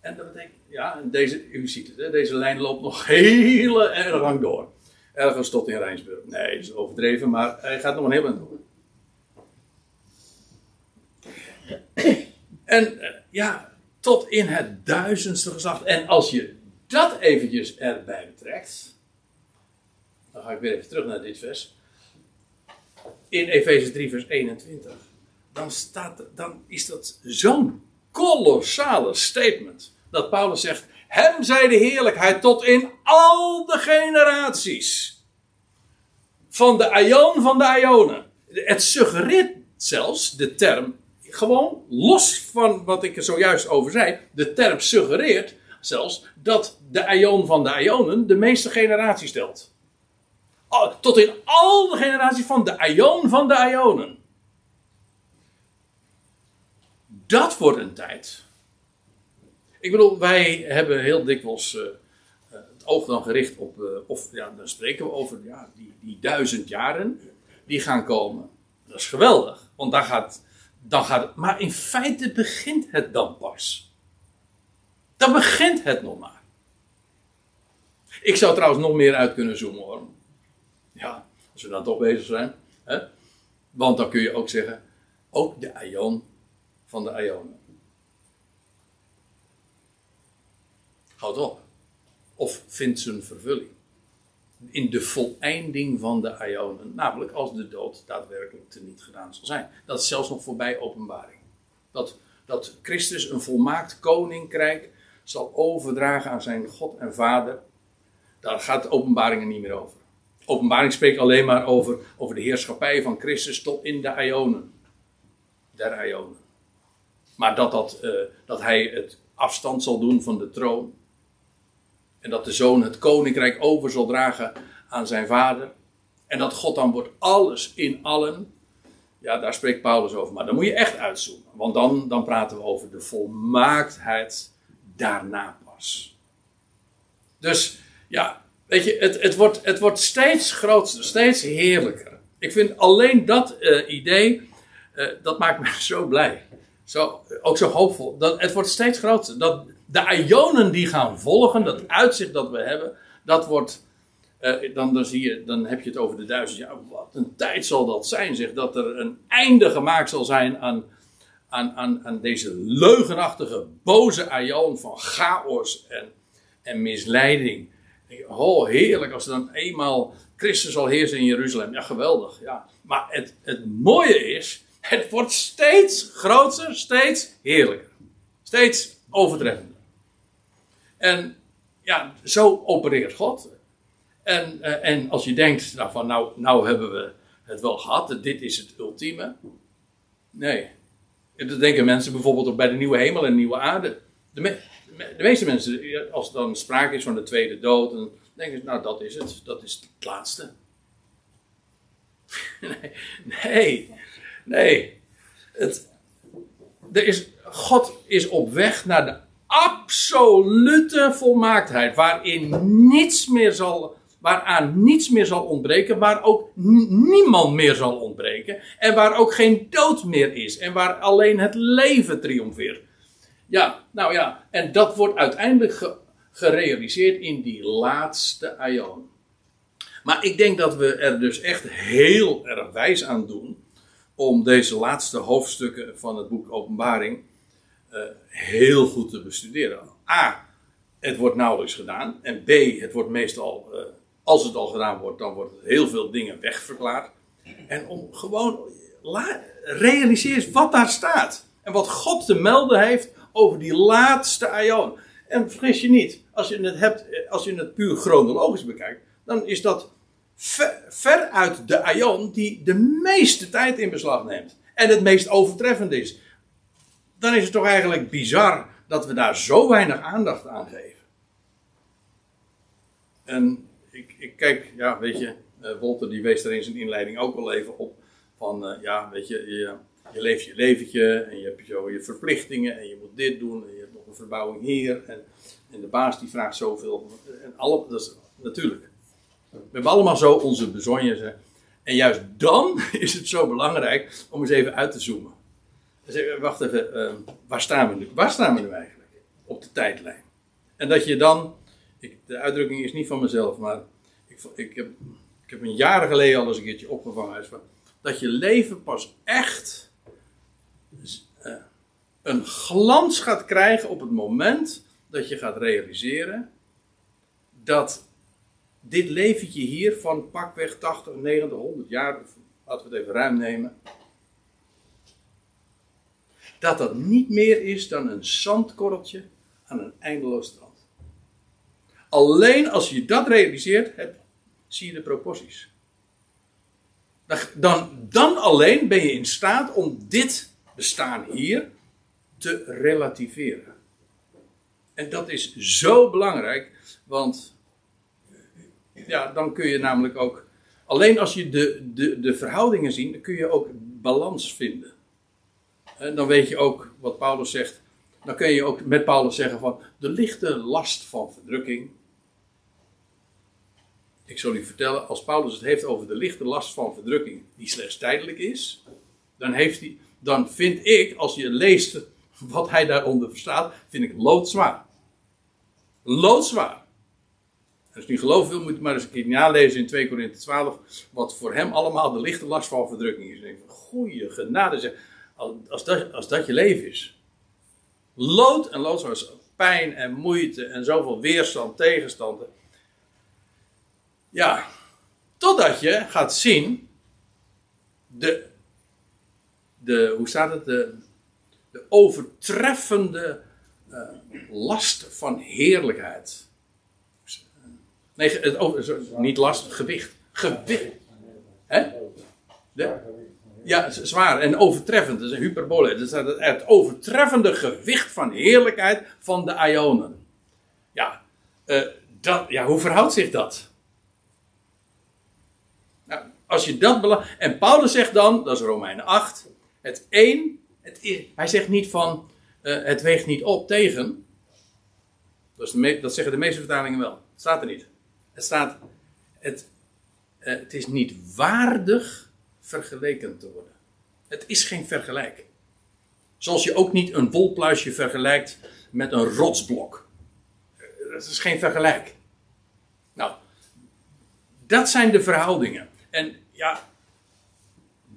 En dat betekent, ja, deze, u ziet het, hè? deze lijn loopt nog heel erg lang door. Ergens tot in Rijnsburg. Nee, is overdreven, maar hij gaat nog een heel eind door. En uh, ja, tot in het duizendste geslacht. En als je dat eventjes erbij betrekt. Dan ga ik weer even terug naar dit vers in Efeze 3, vers 21, dan, staat, dan is dat zo'n kolossale statement. Dat Paulus zegt: Hem zij de heerlijkheid tot in al de generaties. Van de Aion van de Ionen. Het suggereert zelfs de term, gewoon los van wat ik er zojuist over zei, de term suggereert zelfs dat de Aion van de Ionen de meeste generaties stelt. Oh, tot in al de generaties van de Aion van de Ionen. Dat wordt een tijd. Ik bedoel, wij hebben heel dikwijls uh, het oog dan gericht op, uh, of ja, dan spreken we over ja, die, die duizend jaren die gaan komen. Dat is geweldig, want dan gaat, dan gaat maar in feite begint het dan pas. Dan begint het nog maar. Ik zou trouwens nog meer uit kunnen zoomen hoor. Ja, als we dan toch bezig zijn. Hè? Want dan kun je ook zeggen, ook de aion van de Ionen. Houd op. Of vindt zijn vervulling. In de voleinding van de Ionen. Namelijk als de dood daadwerkelijk teniet gedaan zal zijn. Dat is zelfs nog voorbij openbaring. Dat, dat Christus een volmaakt koninkrijk zal overdragen aan zijn God en Vader. Daar gaat openbaringen niet meer over. Openbaring spreekt alleen maar over, over de heerschappij van Christus tot in de Ionen. Der Ionen. Maar dat, dat, uh, dat hij het afstand zal doen van de troon. En dat de zoon het koninkrijk over zal dragen aan zijn vader. En dat God dan wordt alles in allen. Ja, daar spreekt Paulus over. Maar dan moet je echt uitzoomen. Want dan, dan praten we over de volmaaktheid daarna pas. Dus ja, weet je, het, het, wordt, het wordt steeds groter, steeds heerlijker. Ik vind alleen dat uh, idee, uh, dat maakt me zo blij. Zo, ook zo hoopvol. Dat, het wordt steeds groter. Dat de ionen die gaan volgen, dat uitzicht dat we hebben, dat wordt. Uh, dan, dan, zie je, dan heb je het over de duizend jaar. Wat een tijd zal dat zijn, zeg. Dat er een einde gemaakt zal zijn aan, aan, aan, aan deze leugenachtige, boze aion van chaos en, en misleiding. Oh, heerlijk als er dan eenmaal Christus zal heersen in Jeruzalem. Ja, geweldig. Ja. Maar het, het mooie is, het wordt steeds groter, steeds heerlijker. Steeds overtreffender. En ja, zo opereert God. En, uh, en als je denkt, nou, van nou, nou hebben we het wel gehad, dit is het ultieme. Nee. Dat denken mensen bijvoorbeeld ook bij de nieuwe hemel en de nieuwe aarde. De, de meeste mensen, als er dan sprake is van de tweede dood, dan denken ze, nou dat is het, dat is het laatste. nee, nee, nee. Het, er is, God is op weg naar de absolute volmaaktheid, waarin niets meer zal, waaraan niets meer zal ontbreken, waar ook niemand meer zal ontbreken, en waar ook geen dood meer is, en waar alleen het leven triomfeert. Ja, nou ja, en dat wordt uiteindelijk ge, gerealiseerd in die laatste aion. Maar ik denk dat we er dus echt heel erg wijs aan doen om deze laatste hoofdstukken van het boek Openbaring uh, heel goed te bestuderen. A, het wordt nauwelijks gedaan. En B, het wordt meestal, uh, als het al gedaan wordt, dan wordt heel veel dingen wegverklaard. En om gewoon, realiseer eens wat daar staat. En wat God te melden heeft over die laatste aion. En vergis je niet, als je het, hebt, als je het puur chronologisch bekijkt, dan is dat ver, ver uit de aion die de meeste tijd in beslag neemt. En het meest overtreffend is. Dan is het toch eigenlijk bizar dat we daar zo weinig aandacht aan geven. En ik, ik kijk, ja, weet je, uh, Wolter die wees er in zijn inleiding ook wel even op. Van, uh, ja, weet je, je, je, leeft je leventje en je hebt zo je verplichtingen en je moet dit doen en je hebt nog een verbouwing hier. En, en de baas die vraagt zoveel. En alle, dat is natuurlijk. We hebben allemaal zo onze bezonjes. En juist dan is het zo belangrijk om eens even uit te zoomen. Wacht even, uh, waar, staan we nu? waar staan we nu eigenlijk? Op de tijdlijn. En dat je dan, ik, de uitdrukking is niet van mezelf, maar ik, ik, heb, ik heb een jaren geleden al eens een keertje opgevangen. Van, dat je leven pas echt uh, een glans gaat krijgen op het moment dat je gaat realiseren dat dit leventje hier van pakweg 80, 90, 100 jaar, laten we het even ruim nemen, dat dat niet meer is dan een zandkorreltje aan een eindeloos strand. Alleen als je dat realiseert, zie je de proporties. Dan, dan alleen ben je in staat om dit bestaan hier te relativeren. En dat is zo belangrijk, want ja, dan kun je namelijk ook. Alleen als je de, de, de verhoudingen ziet, dan kun je ook balans vinden. En dan weet je ook wat Paulus zegt. Dan kun je ook met Paulus zeggen van de lichte last van verdrukking. Ik zal u vertellen, als Paulus het heeft over de lichte last van verdrukking, die slechts tijdelijk is, dan, heeft hij, dan vind ik, als je leest wat hij daaronder verstaat, vind ik loodzwaar. Loodzwaar. Als je niet geloven wil, moet je maar eens een keer nalezen in 2 Korinthe 12, wat voor hem allemaal de lichte last van verdrukking is. Ik goeie genade zeg als dat, als dat je leven is. Lood en lood zoals pijn en moeite en zoveel weerstand, tegenstanden. Ja, totdat je gaat zien, de, de hoe staat het, de, de overtreffende uh, last van heerlijkheid. Nee, het niet last, gewicht. Gewicht. Hè? De, ja, zwaar en overtreffend. Dat is een hyperbole. Dat is het overtreffende gewicht van heerlijkheid van de Ionen. Ja, uh, dat, ja, hoe verhoudt zich dat? Nou, als je dat En Paulus zegt dan, dat is Romeinen 8, het één, het hij zegt niet van, eh, het weegt niet op tegen. Dat, dat zeggen de meeste vertalingen wel. Het staat er niet. Het staat, het, eh, het is niet waardig vergeleken te worden. Het is geen vergelijk. Zoals je ook niet een wolpluisje vergelijkt met een rotsblok. Eh, Dat is geen vergelijk. Nou, dat zijn de verhoudingen. En ja,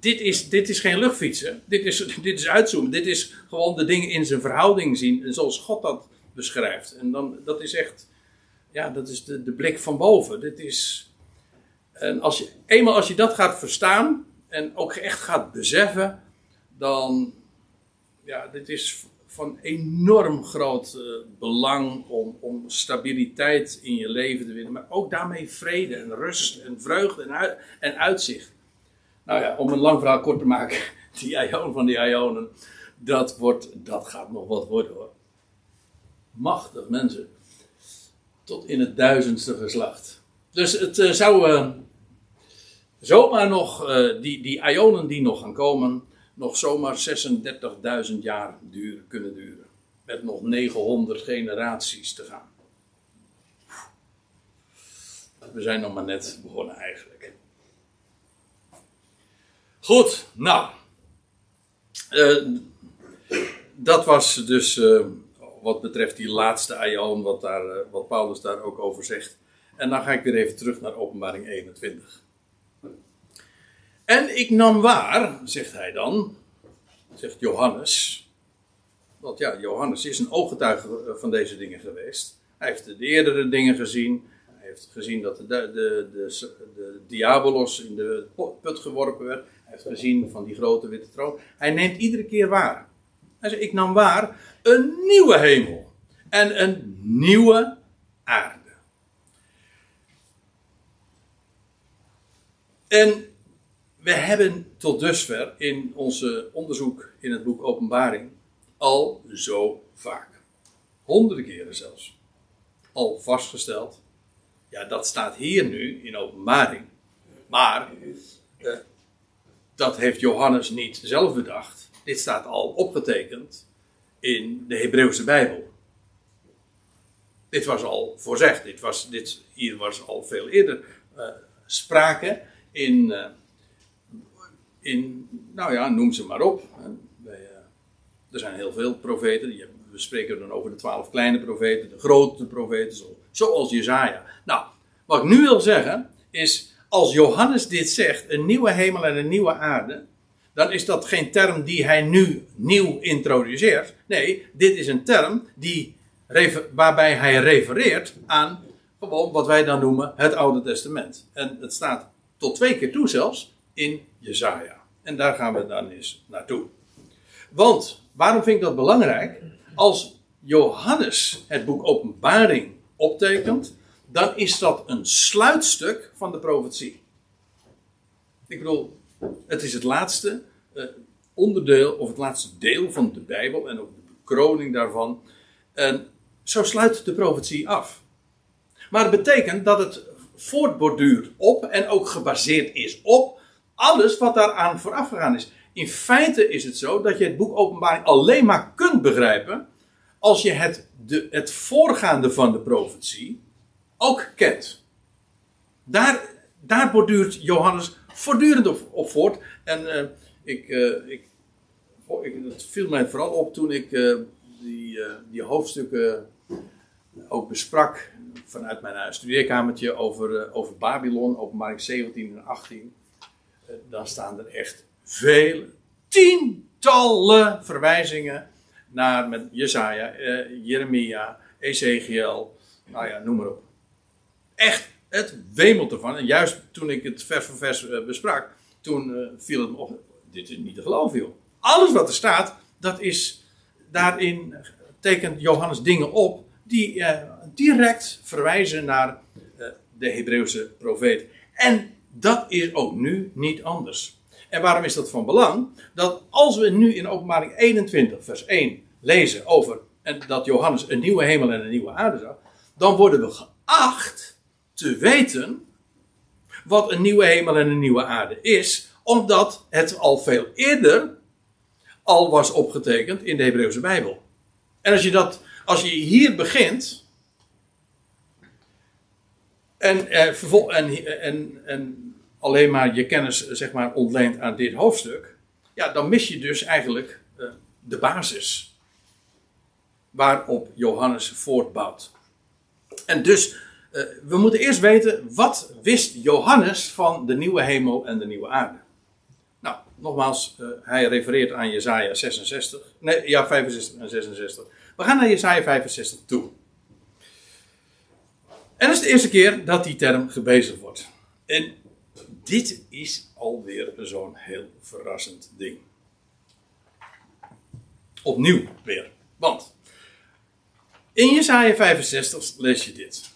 dit is, dit is geen luchtfietsen. Dit is, dit is uitzoomen. Dit is gewoon de dingen in zijn verhouding zien. En zoals God dat beschrijft. En dan, dat is echt, ja, dat is de, de blik van boven. Dit is, en als je, eenmaal als je dat gaat verstaan. En ook echt gaat beseffen. Dan, ja, dit is van enorm groot eh, belang om, om stabiliteit in je leven te winnen. Maar ook daarmee vrede en rust en vreugde en, en uitzicht. Nou ja, om een lang verhaal kort te maken. Die Ionen van die Ionen. Dat, wordt, dat gaat nog wat worden hoor. Machtig mensen. Tot in het duizendste geslacht. Dus het eh, zou eh, zomaar nog, eh, die, die Ionen die nog gaan komen, nog zomaar 36.000 jaar duur, kunnen duren. Met nog 900 generaties te gaan. We zijn nog maar net begonnen eigenlijk. Goed, nou. Eh, dat was dus eh, wat betreft die laatste aion, wat, daar, wat Paulus daar ook over zegt. En dan ga ik weer even terug naar openbaring 21. En ik nam waar, zegt hij dan, zegt Johannes. Want ja, Johannes is een ooggetuige eh, van deze dingen geweest. Hij heeft de eerdere dingen gezien. Hij heeft gezien dat de, de, de, de, diabolos in de put geworpen werd. Hij heeft gezien van die grote witte troon. Hij neemt iedere keer waar. Hij zegt, ik nam waar een nieuwe hemel en een nieuwe aarde. En we hebben tot dusver in onze onderzoek in het boek Openbaring al zo vaak, honderden keren zelfs, al vastgesteld. Ja, dat staat hier nu in Openbaring. Maar eh, dat heeft Johannes niet zelf bedacht. Dit staat al opgetekend in de Hebreeuwse Bijbel. Dit was al voorzegd. Dit was, dit, hier was al veel eerder eh, sprake in, eh, in, nou ja, noem ze maar op. eh, er zijn heel veel profeten. We spreken dan over de twaalf kleine profeten, de grote profeten, zo- zoals Jezaja. Nou, wat ik nu wil zeggen is, als Johannes dit zegt, een nieuwe hemel en een nieuwe aarde, dan is dat geen term die hij nu nieuw introduceert. Nee, dit is een term die, waarbij hij refereert aan gewoon wat wij dan noemen het Oude Testament. En het staat tot twee keer toe zelfs in Jezaja. En daar gaan we dan eens naartoe. Want, waarom vind ik dat belangrijk? Als Johannes het boek Openbaring optekent, dan is dat een sluitstuk van de profetie. Ik bedoel, het is het laatste eh, onderdeel, of het laatste deel van de Bijbel en ook de bekroning daarvan. En zo sluit de profetie af. Maar het betekent dat het voortborduurt op en ook gebaseerd is op alles wat daaraan vooraf gegaan is. In feite is het zo dat je het boek Openbaring alleen maar kunt begrijpen als je het, de, het voorgaande van de profetie ook kent. Daar, daar borduurt Johannes voortdurend op, voort. En eh, ik, eh, ik, oh, ik, het viel mij vooral op toen ik eh, die, die hoofdstukken ook besprak vanuit mijn studeerkamertje over, over Babylon, openbaring 17 en 18. Dan staan er echt vele, tientallen verwijzingen naar met Jesaja, eh, Jeremia, Ezekiel, nou ja, noem maar op. Echt, het wemelt ervan. En juist toen ik het vers voor vers eh, besprak, toen eh, viel het me op. Dit is niet te geloven, joh. Alles wat er staat, dat is daarin tekent Johannes dingen op die direct verwijzen naar de Hebreeuwse profeet. En dat is ook nu niet anders. En waarom is dat van belang? Dat als we nu in openbaring 21 vers 1 lezen over dat Johannes een nieuwe hemel en een nieuwe aarde zag, dan worden we acht te weten wat een nieuwe hemel en een nieuwe aarde is, omdat het al veel eerder al was opgetekend in de Hebreeuwse Bijbel. En als je, dat, als je hier begint. En, eh, en, en, en alleen maar je kennis zeg maar, ontleent aan dit hoofdstuk. Ja, dan mis je dus eigenlijk eh, de basis. Waarop Johannes voortbouwt. En dus, eh, we moeten eerst weten, wat wist Johannes van de nieuwe hemel en de nieuwe aarde? Nou, nogmaals, eh, hij refereert aan Jesaja 66. Nee, ja, 65 en 66. We gaan naar Jesaja 65 toe. En dat is de eerste keer dat die term gebezigd wordt. En dit is alweer zo'n heel verrassend ding. Opnieuw weer. Want in Jesaja 65 lees je dit.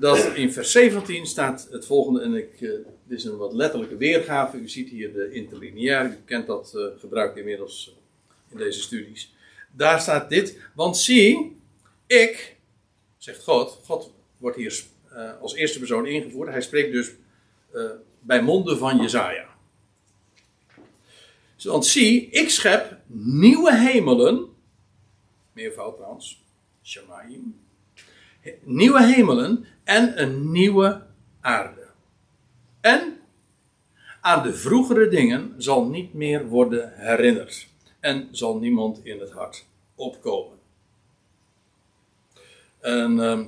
Dat in vers 17 staat het volgende, en ik, eh, dit is een wat letterlijke weergave. U ziet hier de interlineair, u kent dat uh, gebruik inmiddels in deze studies. Daar staat dit, want zie, ik, zegt God, God wordt hier uh, als eerste persoon ingevoerd. Hij spreekt dus uh, bij monden van Jezaja. Want zie, ik schep nieuwe hemelen, meervoud trouwens, Shamaim, nieuwe hemelen en een nieuwe aarde. En aan de vroegere dingen zal niet meer worden herinnerd en zal niemand in het hart opkomen. En uh,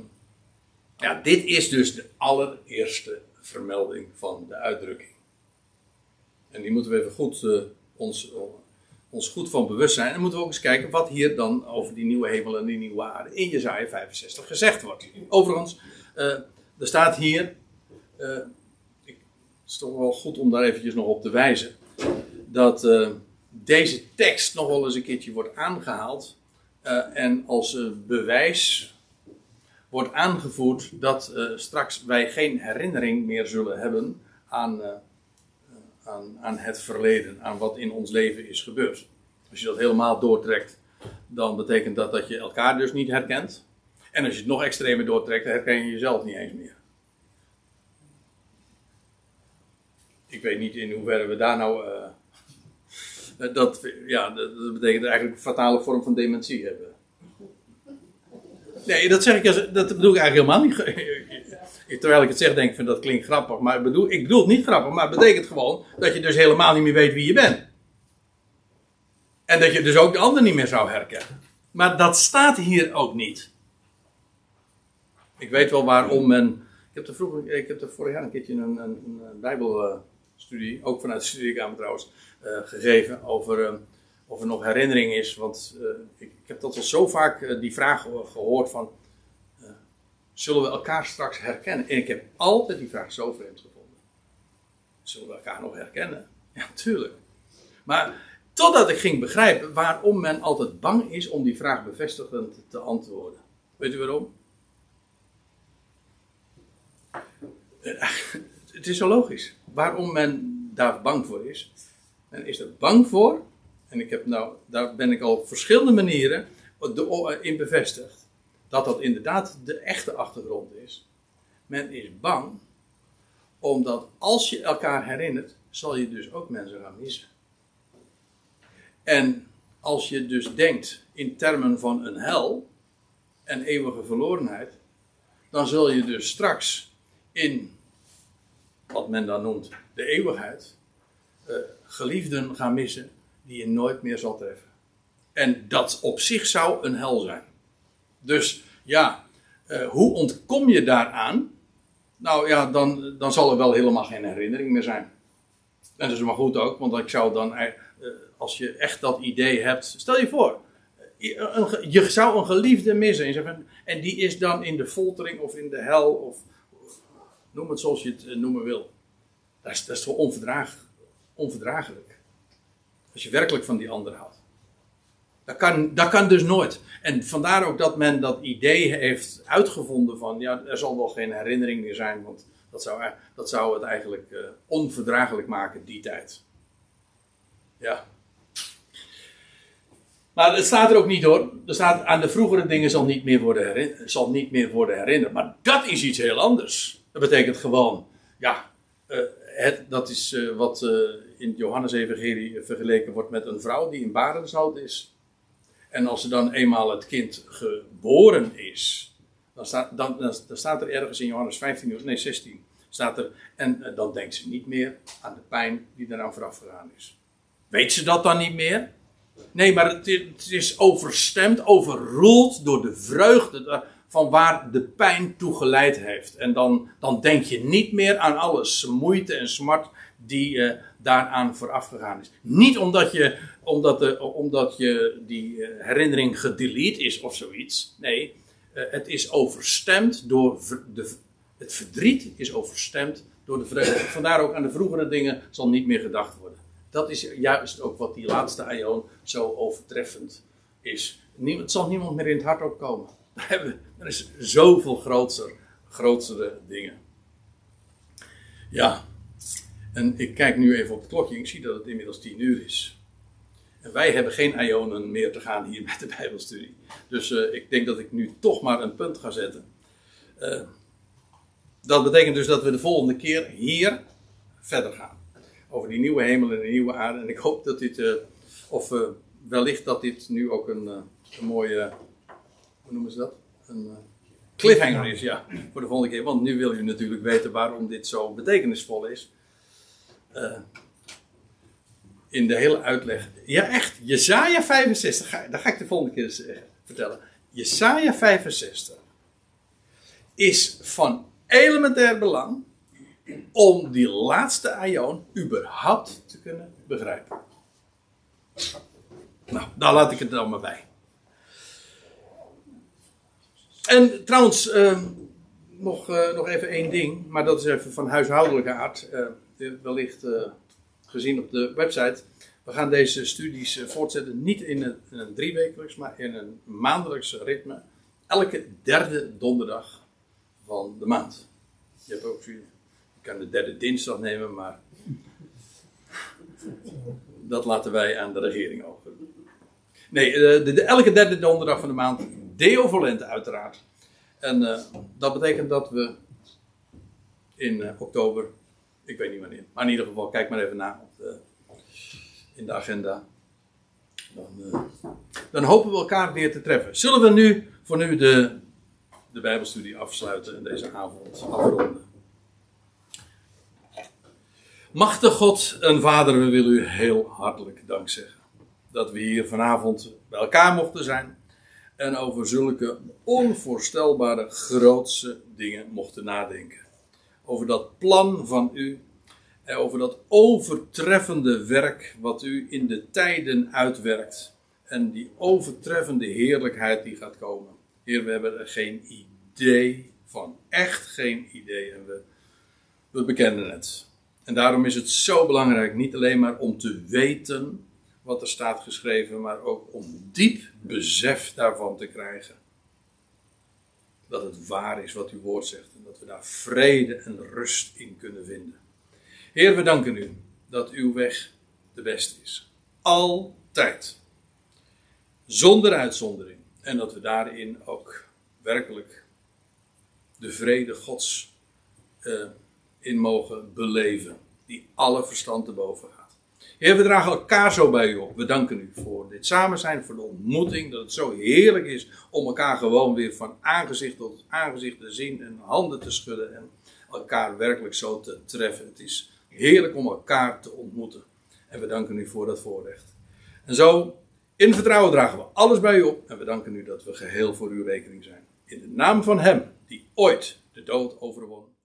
ja, dit is dus de allereerste vermelding van de uitdrukking. En die moeten we even goed, uh, ons, ons goed van bewust zijn. En moeten we ook eens kijken wat hier dan over die nieuwe hemel en die nieuwe aarde in Jezaja 65 gezegd wordt. Overigens, uh, er staat hier, ik, het is toch wel goed om daar eventjes nog op te wijzen, dat deze tekst nog wel eens een keertje wordt aangehaald en als bewijs wordt aangevoerd dat uh, straks wij geen herinnering meer zullen hebben aan, uh, aan, aan, het verleden, aan wat in ons leven is gebeurd. Als je dat helemaal doortrekt, dan betekent dat dat je elkaar dus niet herkent. En als je het nog extremer doortrekt, dan herken je jezelf niet eens meer. Ik weet niet in hoeverre we daar nou. Dat, ja, dat betekent eigenlijk een fatale vorm van dementie hebben. Nee, dat zeg ik, dat bedoel ik eigenlijk helemaal niet. Terwijl ik het zeg, denk ik van dat klinkt grappig. Maar ik bedoel, ik bedoel het niet grappig, maar het betekent gewoon dat je dus helemaal niet meer weet wie je bent. En dat je dus ook de ander niet meer zou herkennen. Maar dat staat hier ook niet. Ik weet wel waarom men. Ik heb er, vroeger, ik vorig jaar een keertje een, een, Bijbelstudie, ook vanuit de studiekamer trouwens, uh, gegeven over. Uh, of er nog herinnering is. Want uh, ik, heb dat al zo vaak uh, die vraag gehoord van. Zullen we elkaar straks herkennen? En ik heb altijd die vraag zo vreemd gevonden. Zullen we elkaar nog herkennen? Ja, tuurlijk. Maar totdat ik ging begrijpen waarom men altijd bang is om die vraag bevestigend te antwoorden. Weet u waarom? Het is zo logisch. Waarom men daar bang voor is. Men is er bang voor en ik heb nou, daar ben ik al op verschillende manieren in bevestigd. Dat dat inderdaad de echte achtergrond is. Men is bang, omdat als je elkaar herinnert, zal je dus ook mensen gaan missen. En als je dus denkt in termen van een hel en eeuwige verlorenheid, dan zul je dus straks in wat men dan noemt de eeuwigheid, uh, geliefden gaan missen die je nooit meer zal treffen. En dat op zich zou een hel zijn. Dus ja, uh, hoe ontkom je daaraan? Nou ja, dan, dan zal er wel helemaal geen herinnering meer zijn. En dat is maar goed ook, want ik zou dan, uh, als je echt dat idee hebt, stel je voor, je, je zou een geliefde missen. En die is dan in de foltering of in de hel, of noem het zoals je het noemen wil. Dat is, dat is toch onverdraag, onverdraaglijk. Als je werkelijk van die ander houdt. Dat kan, dat kan dus nooit. En vandaar ook dat men dat idee heeft uitgevonden van, ja, er zal wel geen herinnering meer zijn, want dat zou, dat zou het eigenlijk uh, onverdraaglijk maken, die tijd. Ja. Maar het staat er ook niet hoor. Er staat aan de vroegere dingen zal niet meer worden, herin, zal niet meer worden herinnerd. Maar dat is iets heel anders. Dat betekent gewoon, ja, uh, dat is uh, wat uh, in Johannes-evangelie vergeleken wordt met een vrouw die in barensnood is. En als er dan eenmaal het kind geboren is, dan staat, dan, staat er ergens in Johannes 15, nee 16, staat er, en dan denkt ze niet meer aan de pijn die eraan vooraf gegaan is. Weet ze dat dan niet meer? Nee, maar het het is overstemd, overroeld door de vreugde van waar de pijn toe geleid heeft. En dan, dan denk je niet meer aan alles moeite en smart die uh, daaraan vooraf gegaan is. Niet omdat je, omdat de, omdat je die uh, herinnering gedelete is of zoiets. Nee, uh, het is overstemd door de, het verdriet is overstemd door de vreugde. Vandaar ook aan de vroegere dingen zal niet meer gedacht worden. Dat is juist ook wat die laatste aion zo overtreffend is. Het zal niemand meer in het hart opkomen. Er is zoveel groter, grotere dingen. Ja, en ik kijk nu even op het klokje. Ik zie dat het inmiddels tien uur is. En wij hebben geen ionen meer te gaan hier met de Bijbelstudie. Dus uh, ik denk dat ik nu toch maar een punt ga zetten. Uh, dat betekent dus dat we de volgende keer hier verder gaan. Over die nieuwe hemel en de nieuwe aarde. En ik hoop dat dit, uh, of wellicht dat dit nu ook een, een mooie, hoe noemen ze dat? Een cliffhanger is, ja, voor de volgende keer. Want nu wil u natuurlijk weten waarom dit zo betekenisvol is. Uh, in de hele uitleg. Ja, echt. Jesaja 65. Ga, dat ga ik de volgende keer eens, uh, vertellen. Jesaja 65 is van elementair belang om die laatste aion überhaupt te kunnen begrijpen. Nou, daar laat ik het dan maar bij. En trouwens, uh, nog, nog even één ding, maar dat is even van huishoudelijke aard wellicht uh, gezien op de website. We gaan deze studies voortzetten niet in een, in een driewekelijks, maar in een maandelijks ritme. Elke derde donderdag van de maand. Je, hebt ook, je kan de derde dinsdag nemen, maar dat laten wij aan de regering over. Nee, de, elke derde donderdag van de maand. Deo Volente uiteraard. En dat betekent dat we in oktober ik weet niet wanneer. Maar in ieder geval, kijk maar even na op in de agenda. Dan, uh, dan, hopen we elkaar weer te treffen. Zullen we nu voor nu de, de Bijbelstudie afsluiten en deze avond afronden? Machtig God en Vader, we willen u heel hartelijk dank zeggen. Dat we hier vanavond bij elkaar mochten zijn. En over zulke onvoorstelbare grootse dingen mochten nadenken over dat plan van u. En over dat overtreffende werk wat u in de tijden uitwerkt. En die overtreffende heerlijkheid die gaat komen. Heer, we hebben er geen idee van. Echt geen idee. En we, we bekennen het. En daarom is het zo belangrijk, niet alleen maar om te weten wat er staat geschreven, maar ook om diep besef daarvan te krijgen dat het waar is wat uw woord zegt en dat we daar vrede en rust in kunnen vinden. Heer, we danken u dat uw weg de beste is. Altijd. Zonder uitzondering. En dat we daarin ook werkelijk de vrede Gods uh, in mogen beleven, die alle verstand te boven gaat. Heer, we dragen elkaar zo bij u op. We danken u voor dit samen zijn, voor de ontmoeting. Dat het zo heerlijk is om elkaar gewoon weer van aangezicht tot aangezicht te zien en handen te schudden en elkaar werkelijk zo te treffen. Het is heerlijk om elkaar te ontmoeten. En we danken u voor dat voorrecht. En zo, in vertrouwen dragen we alles bij u op. En we danken u dat we geheel voor uw rekening zijn. In de naam van Hem die ooit de dood overwon.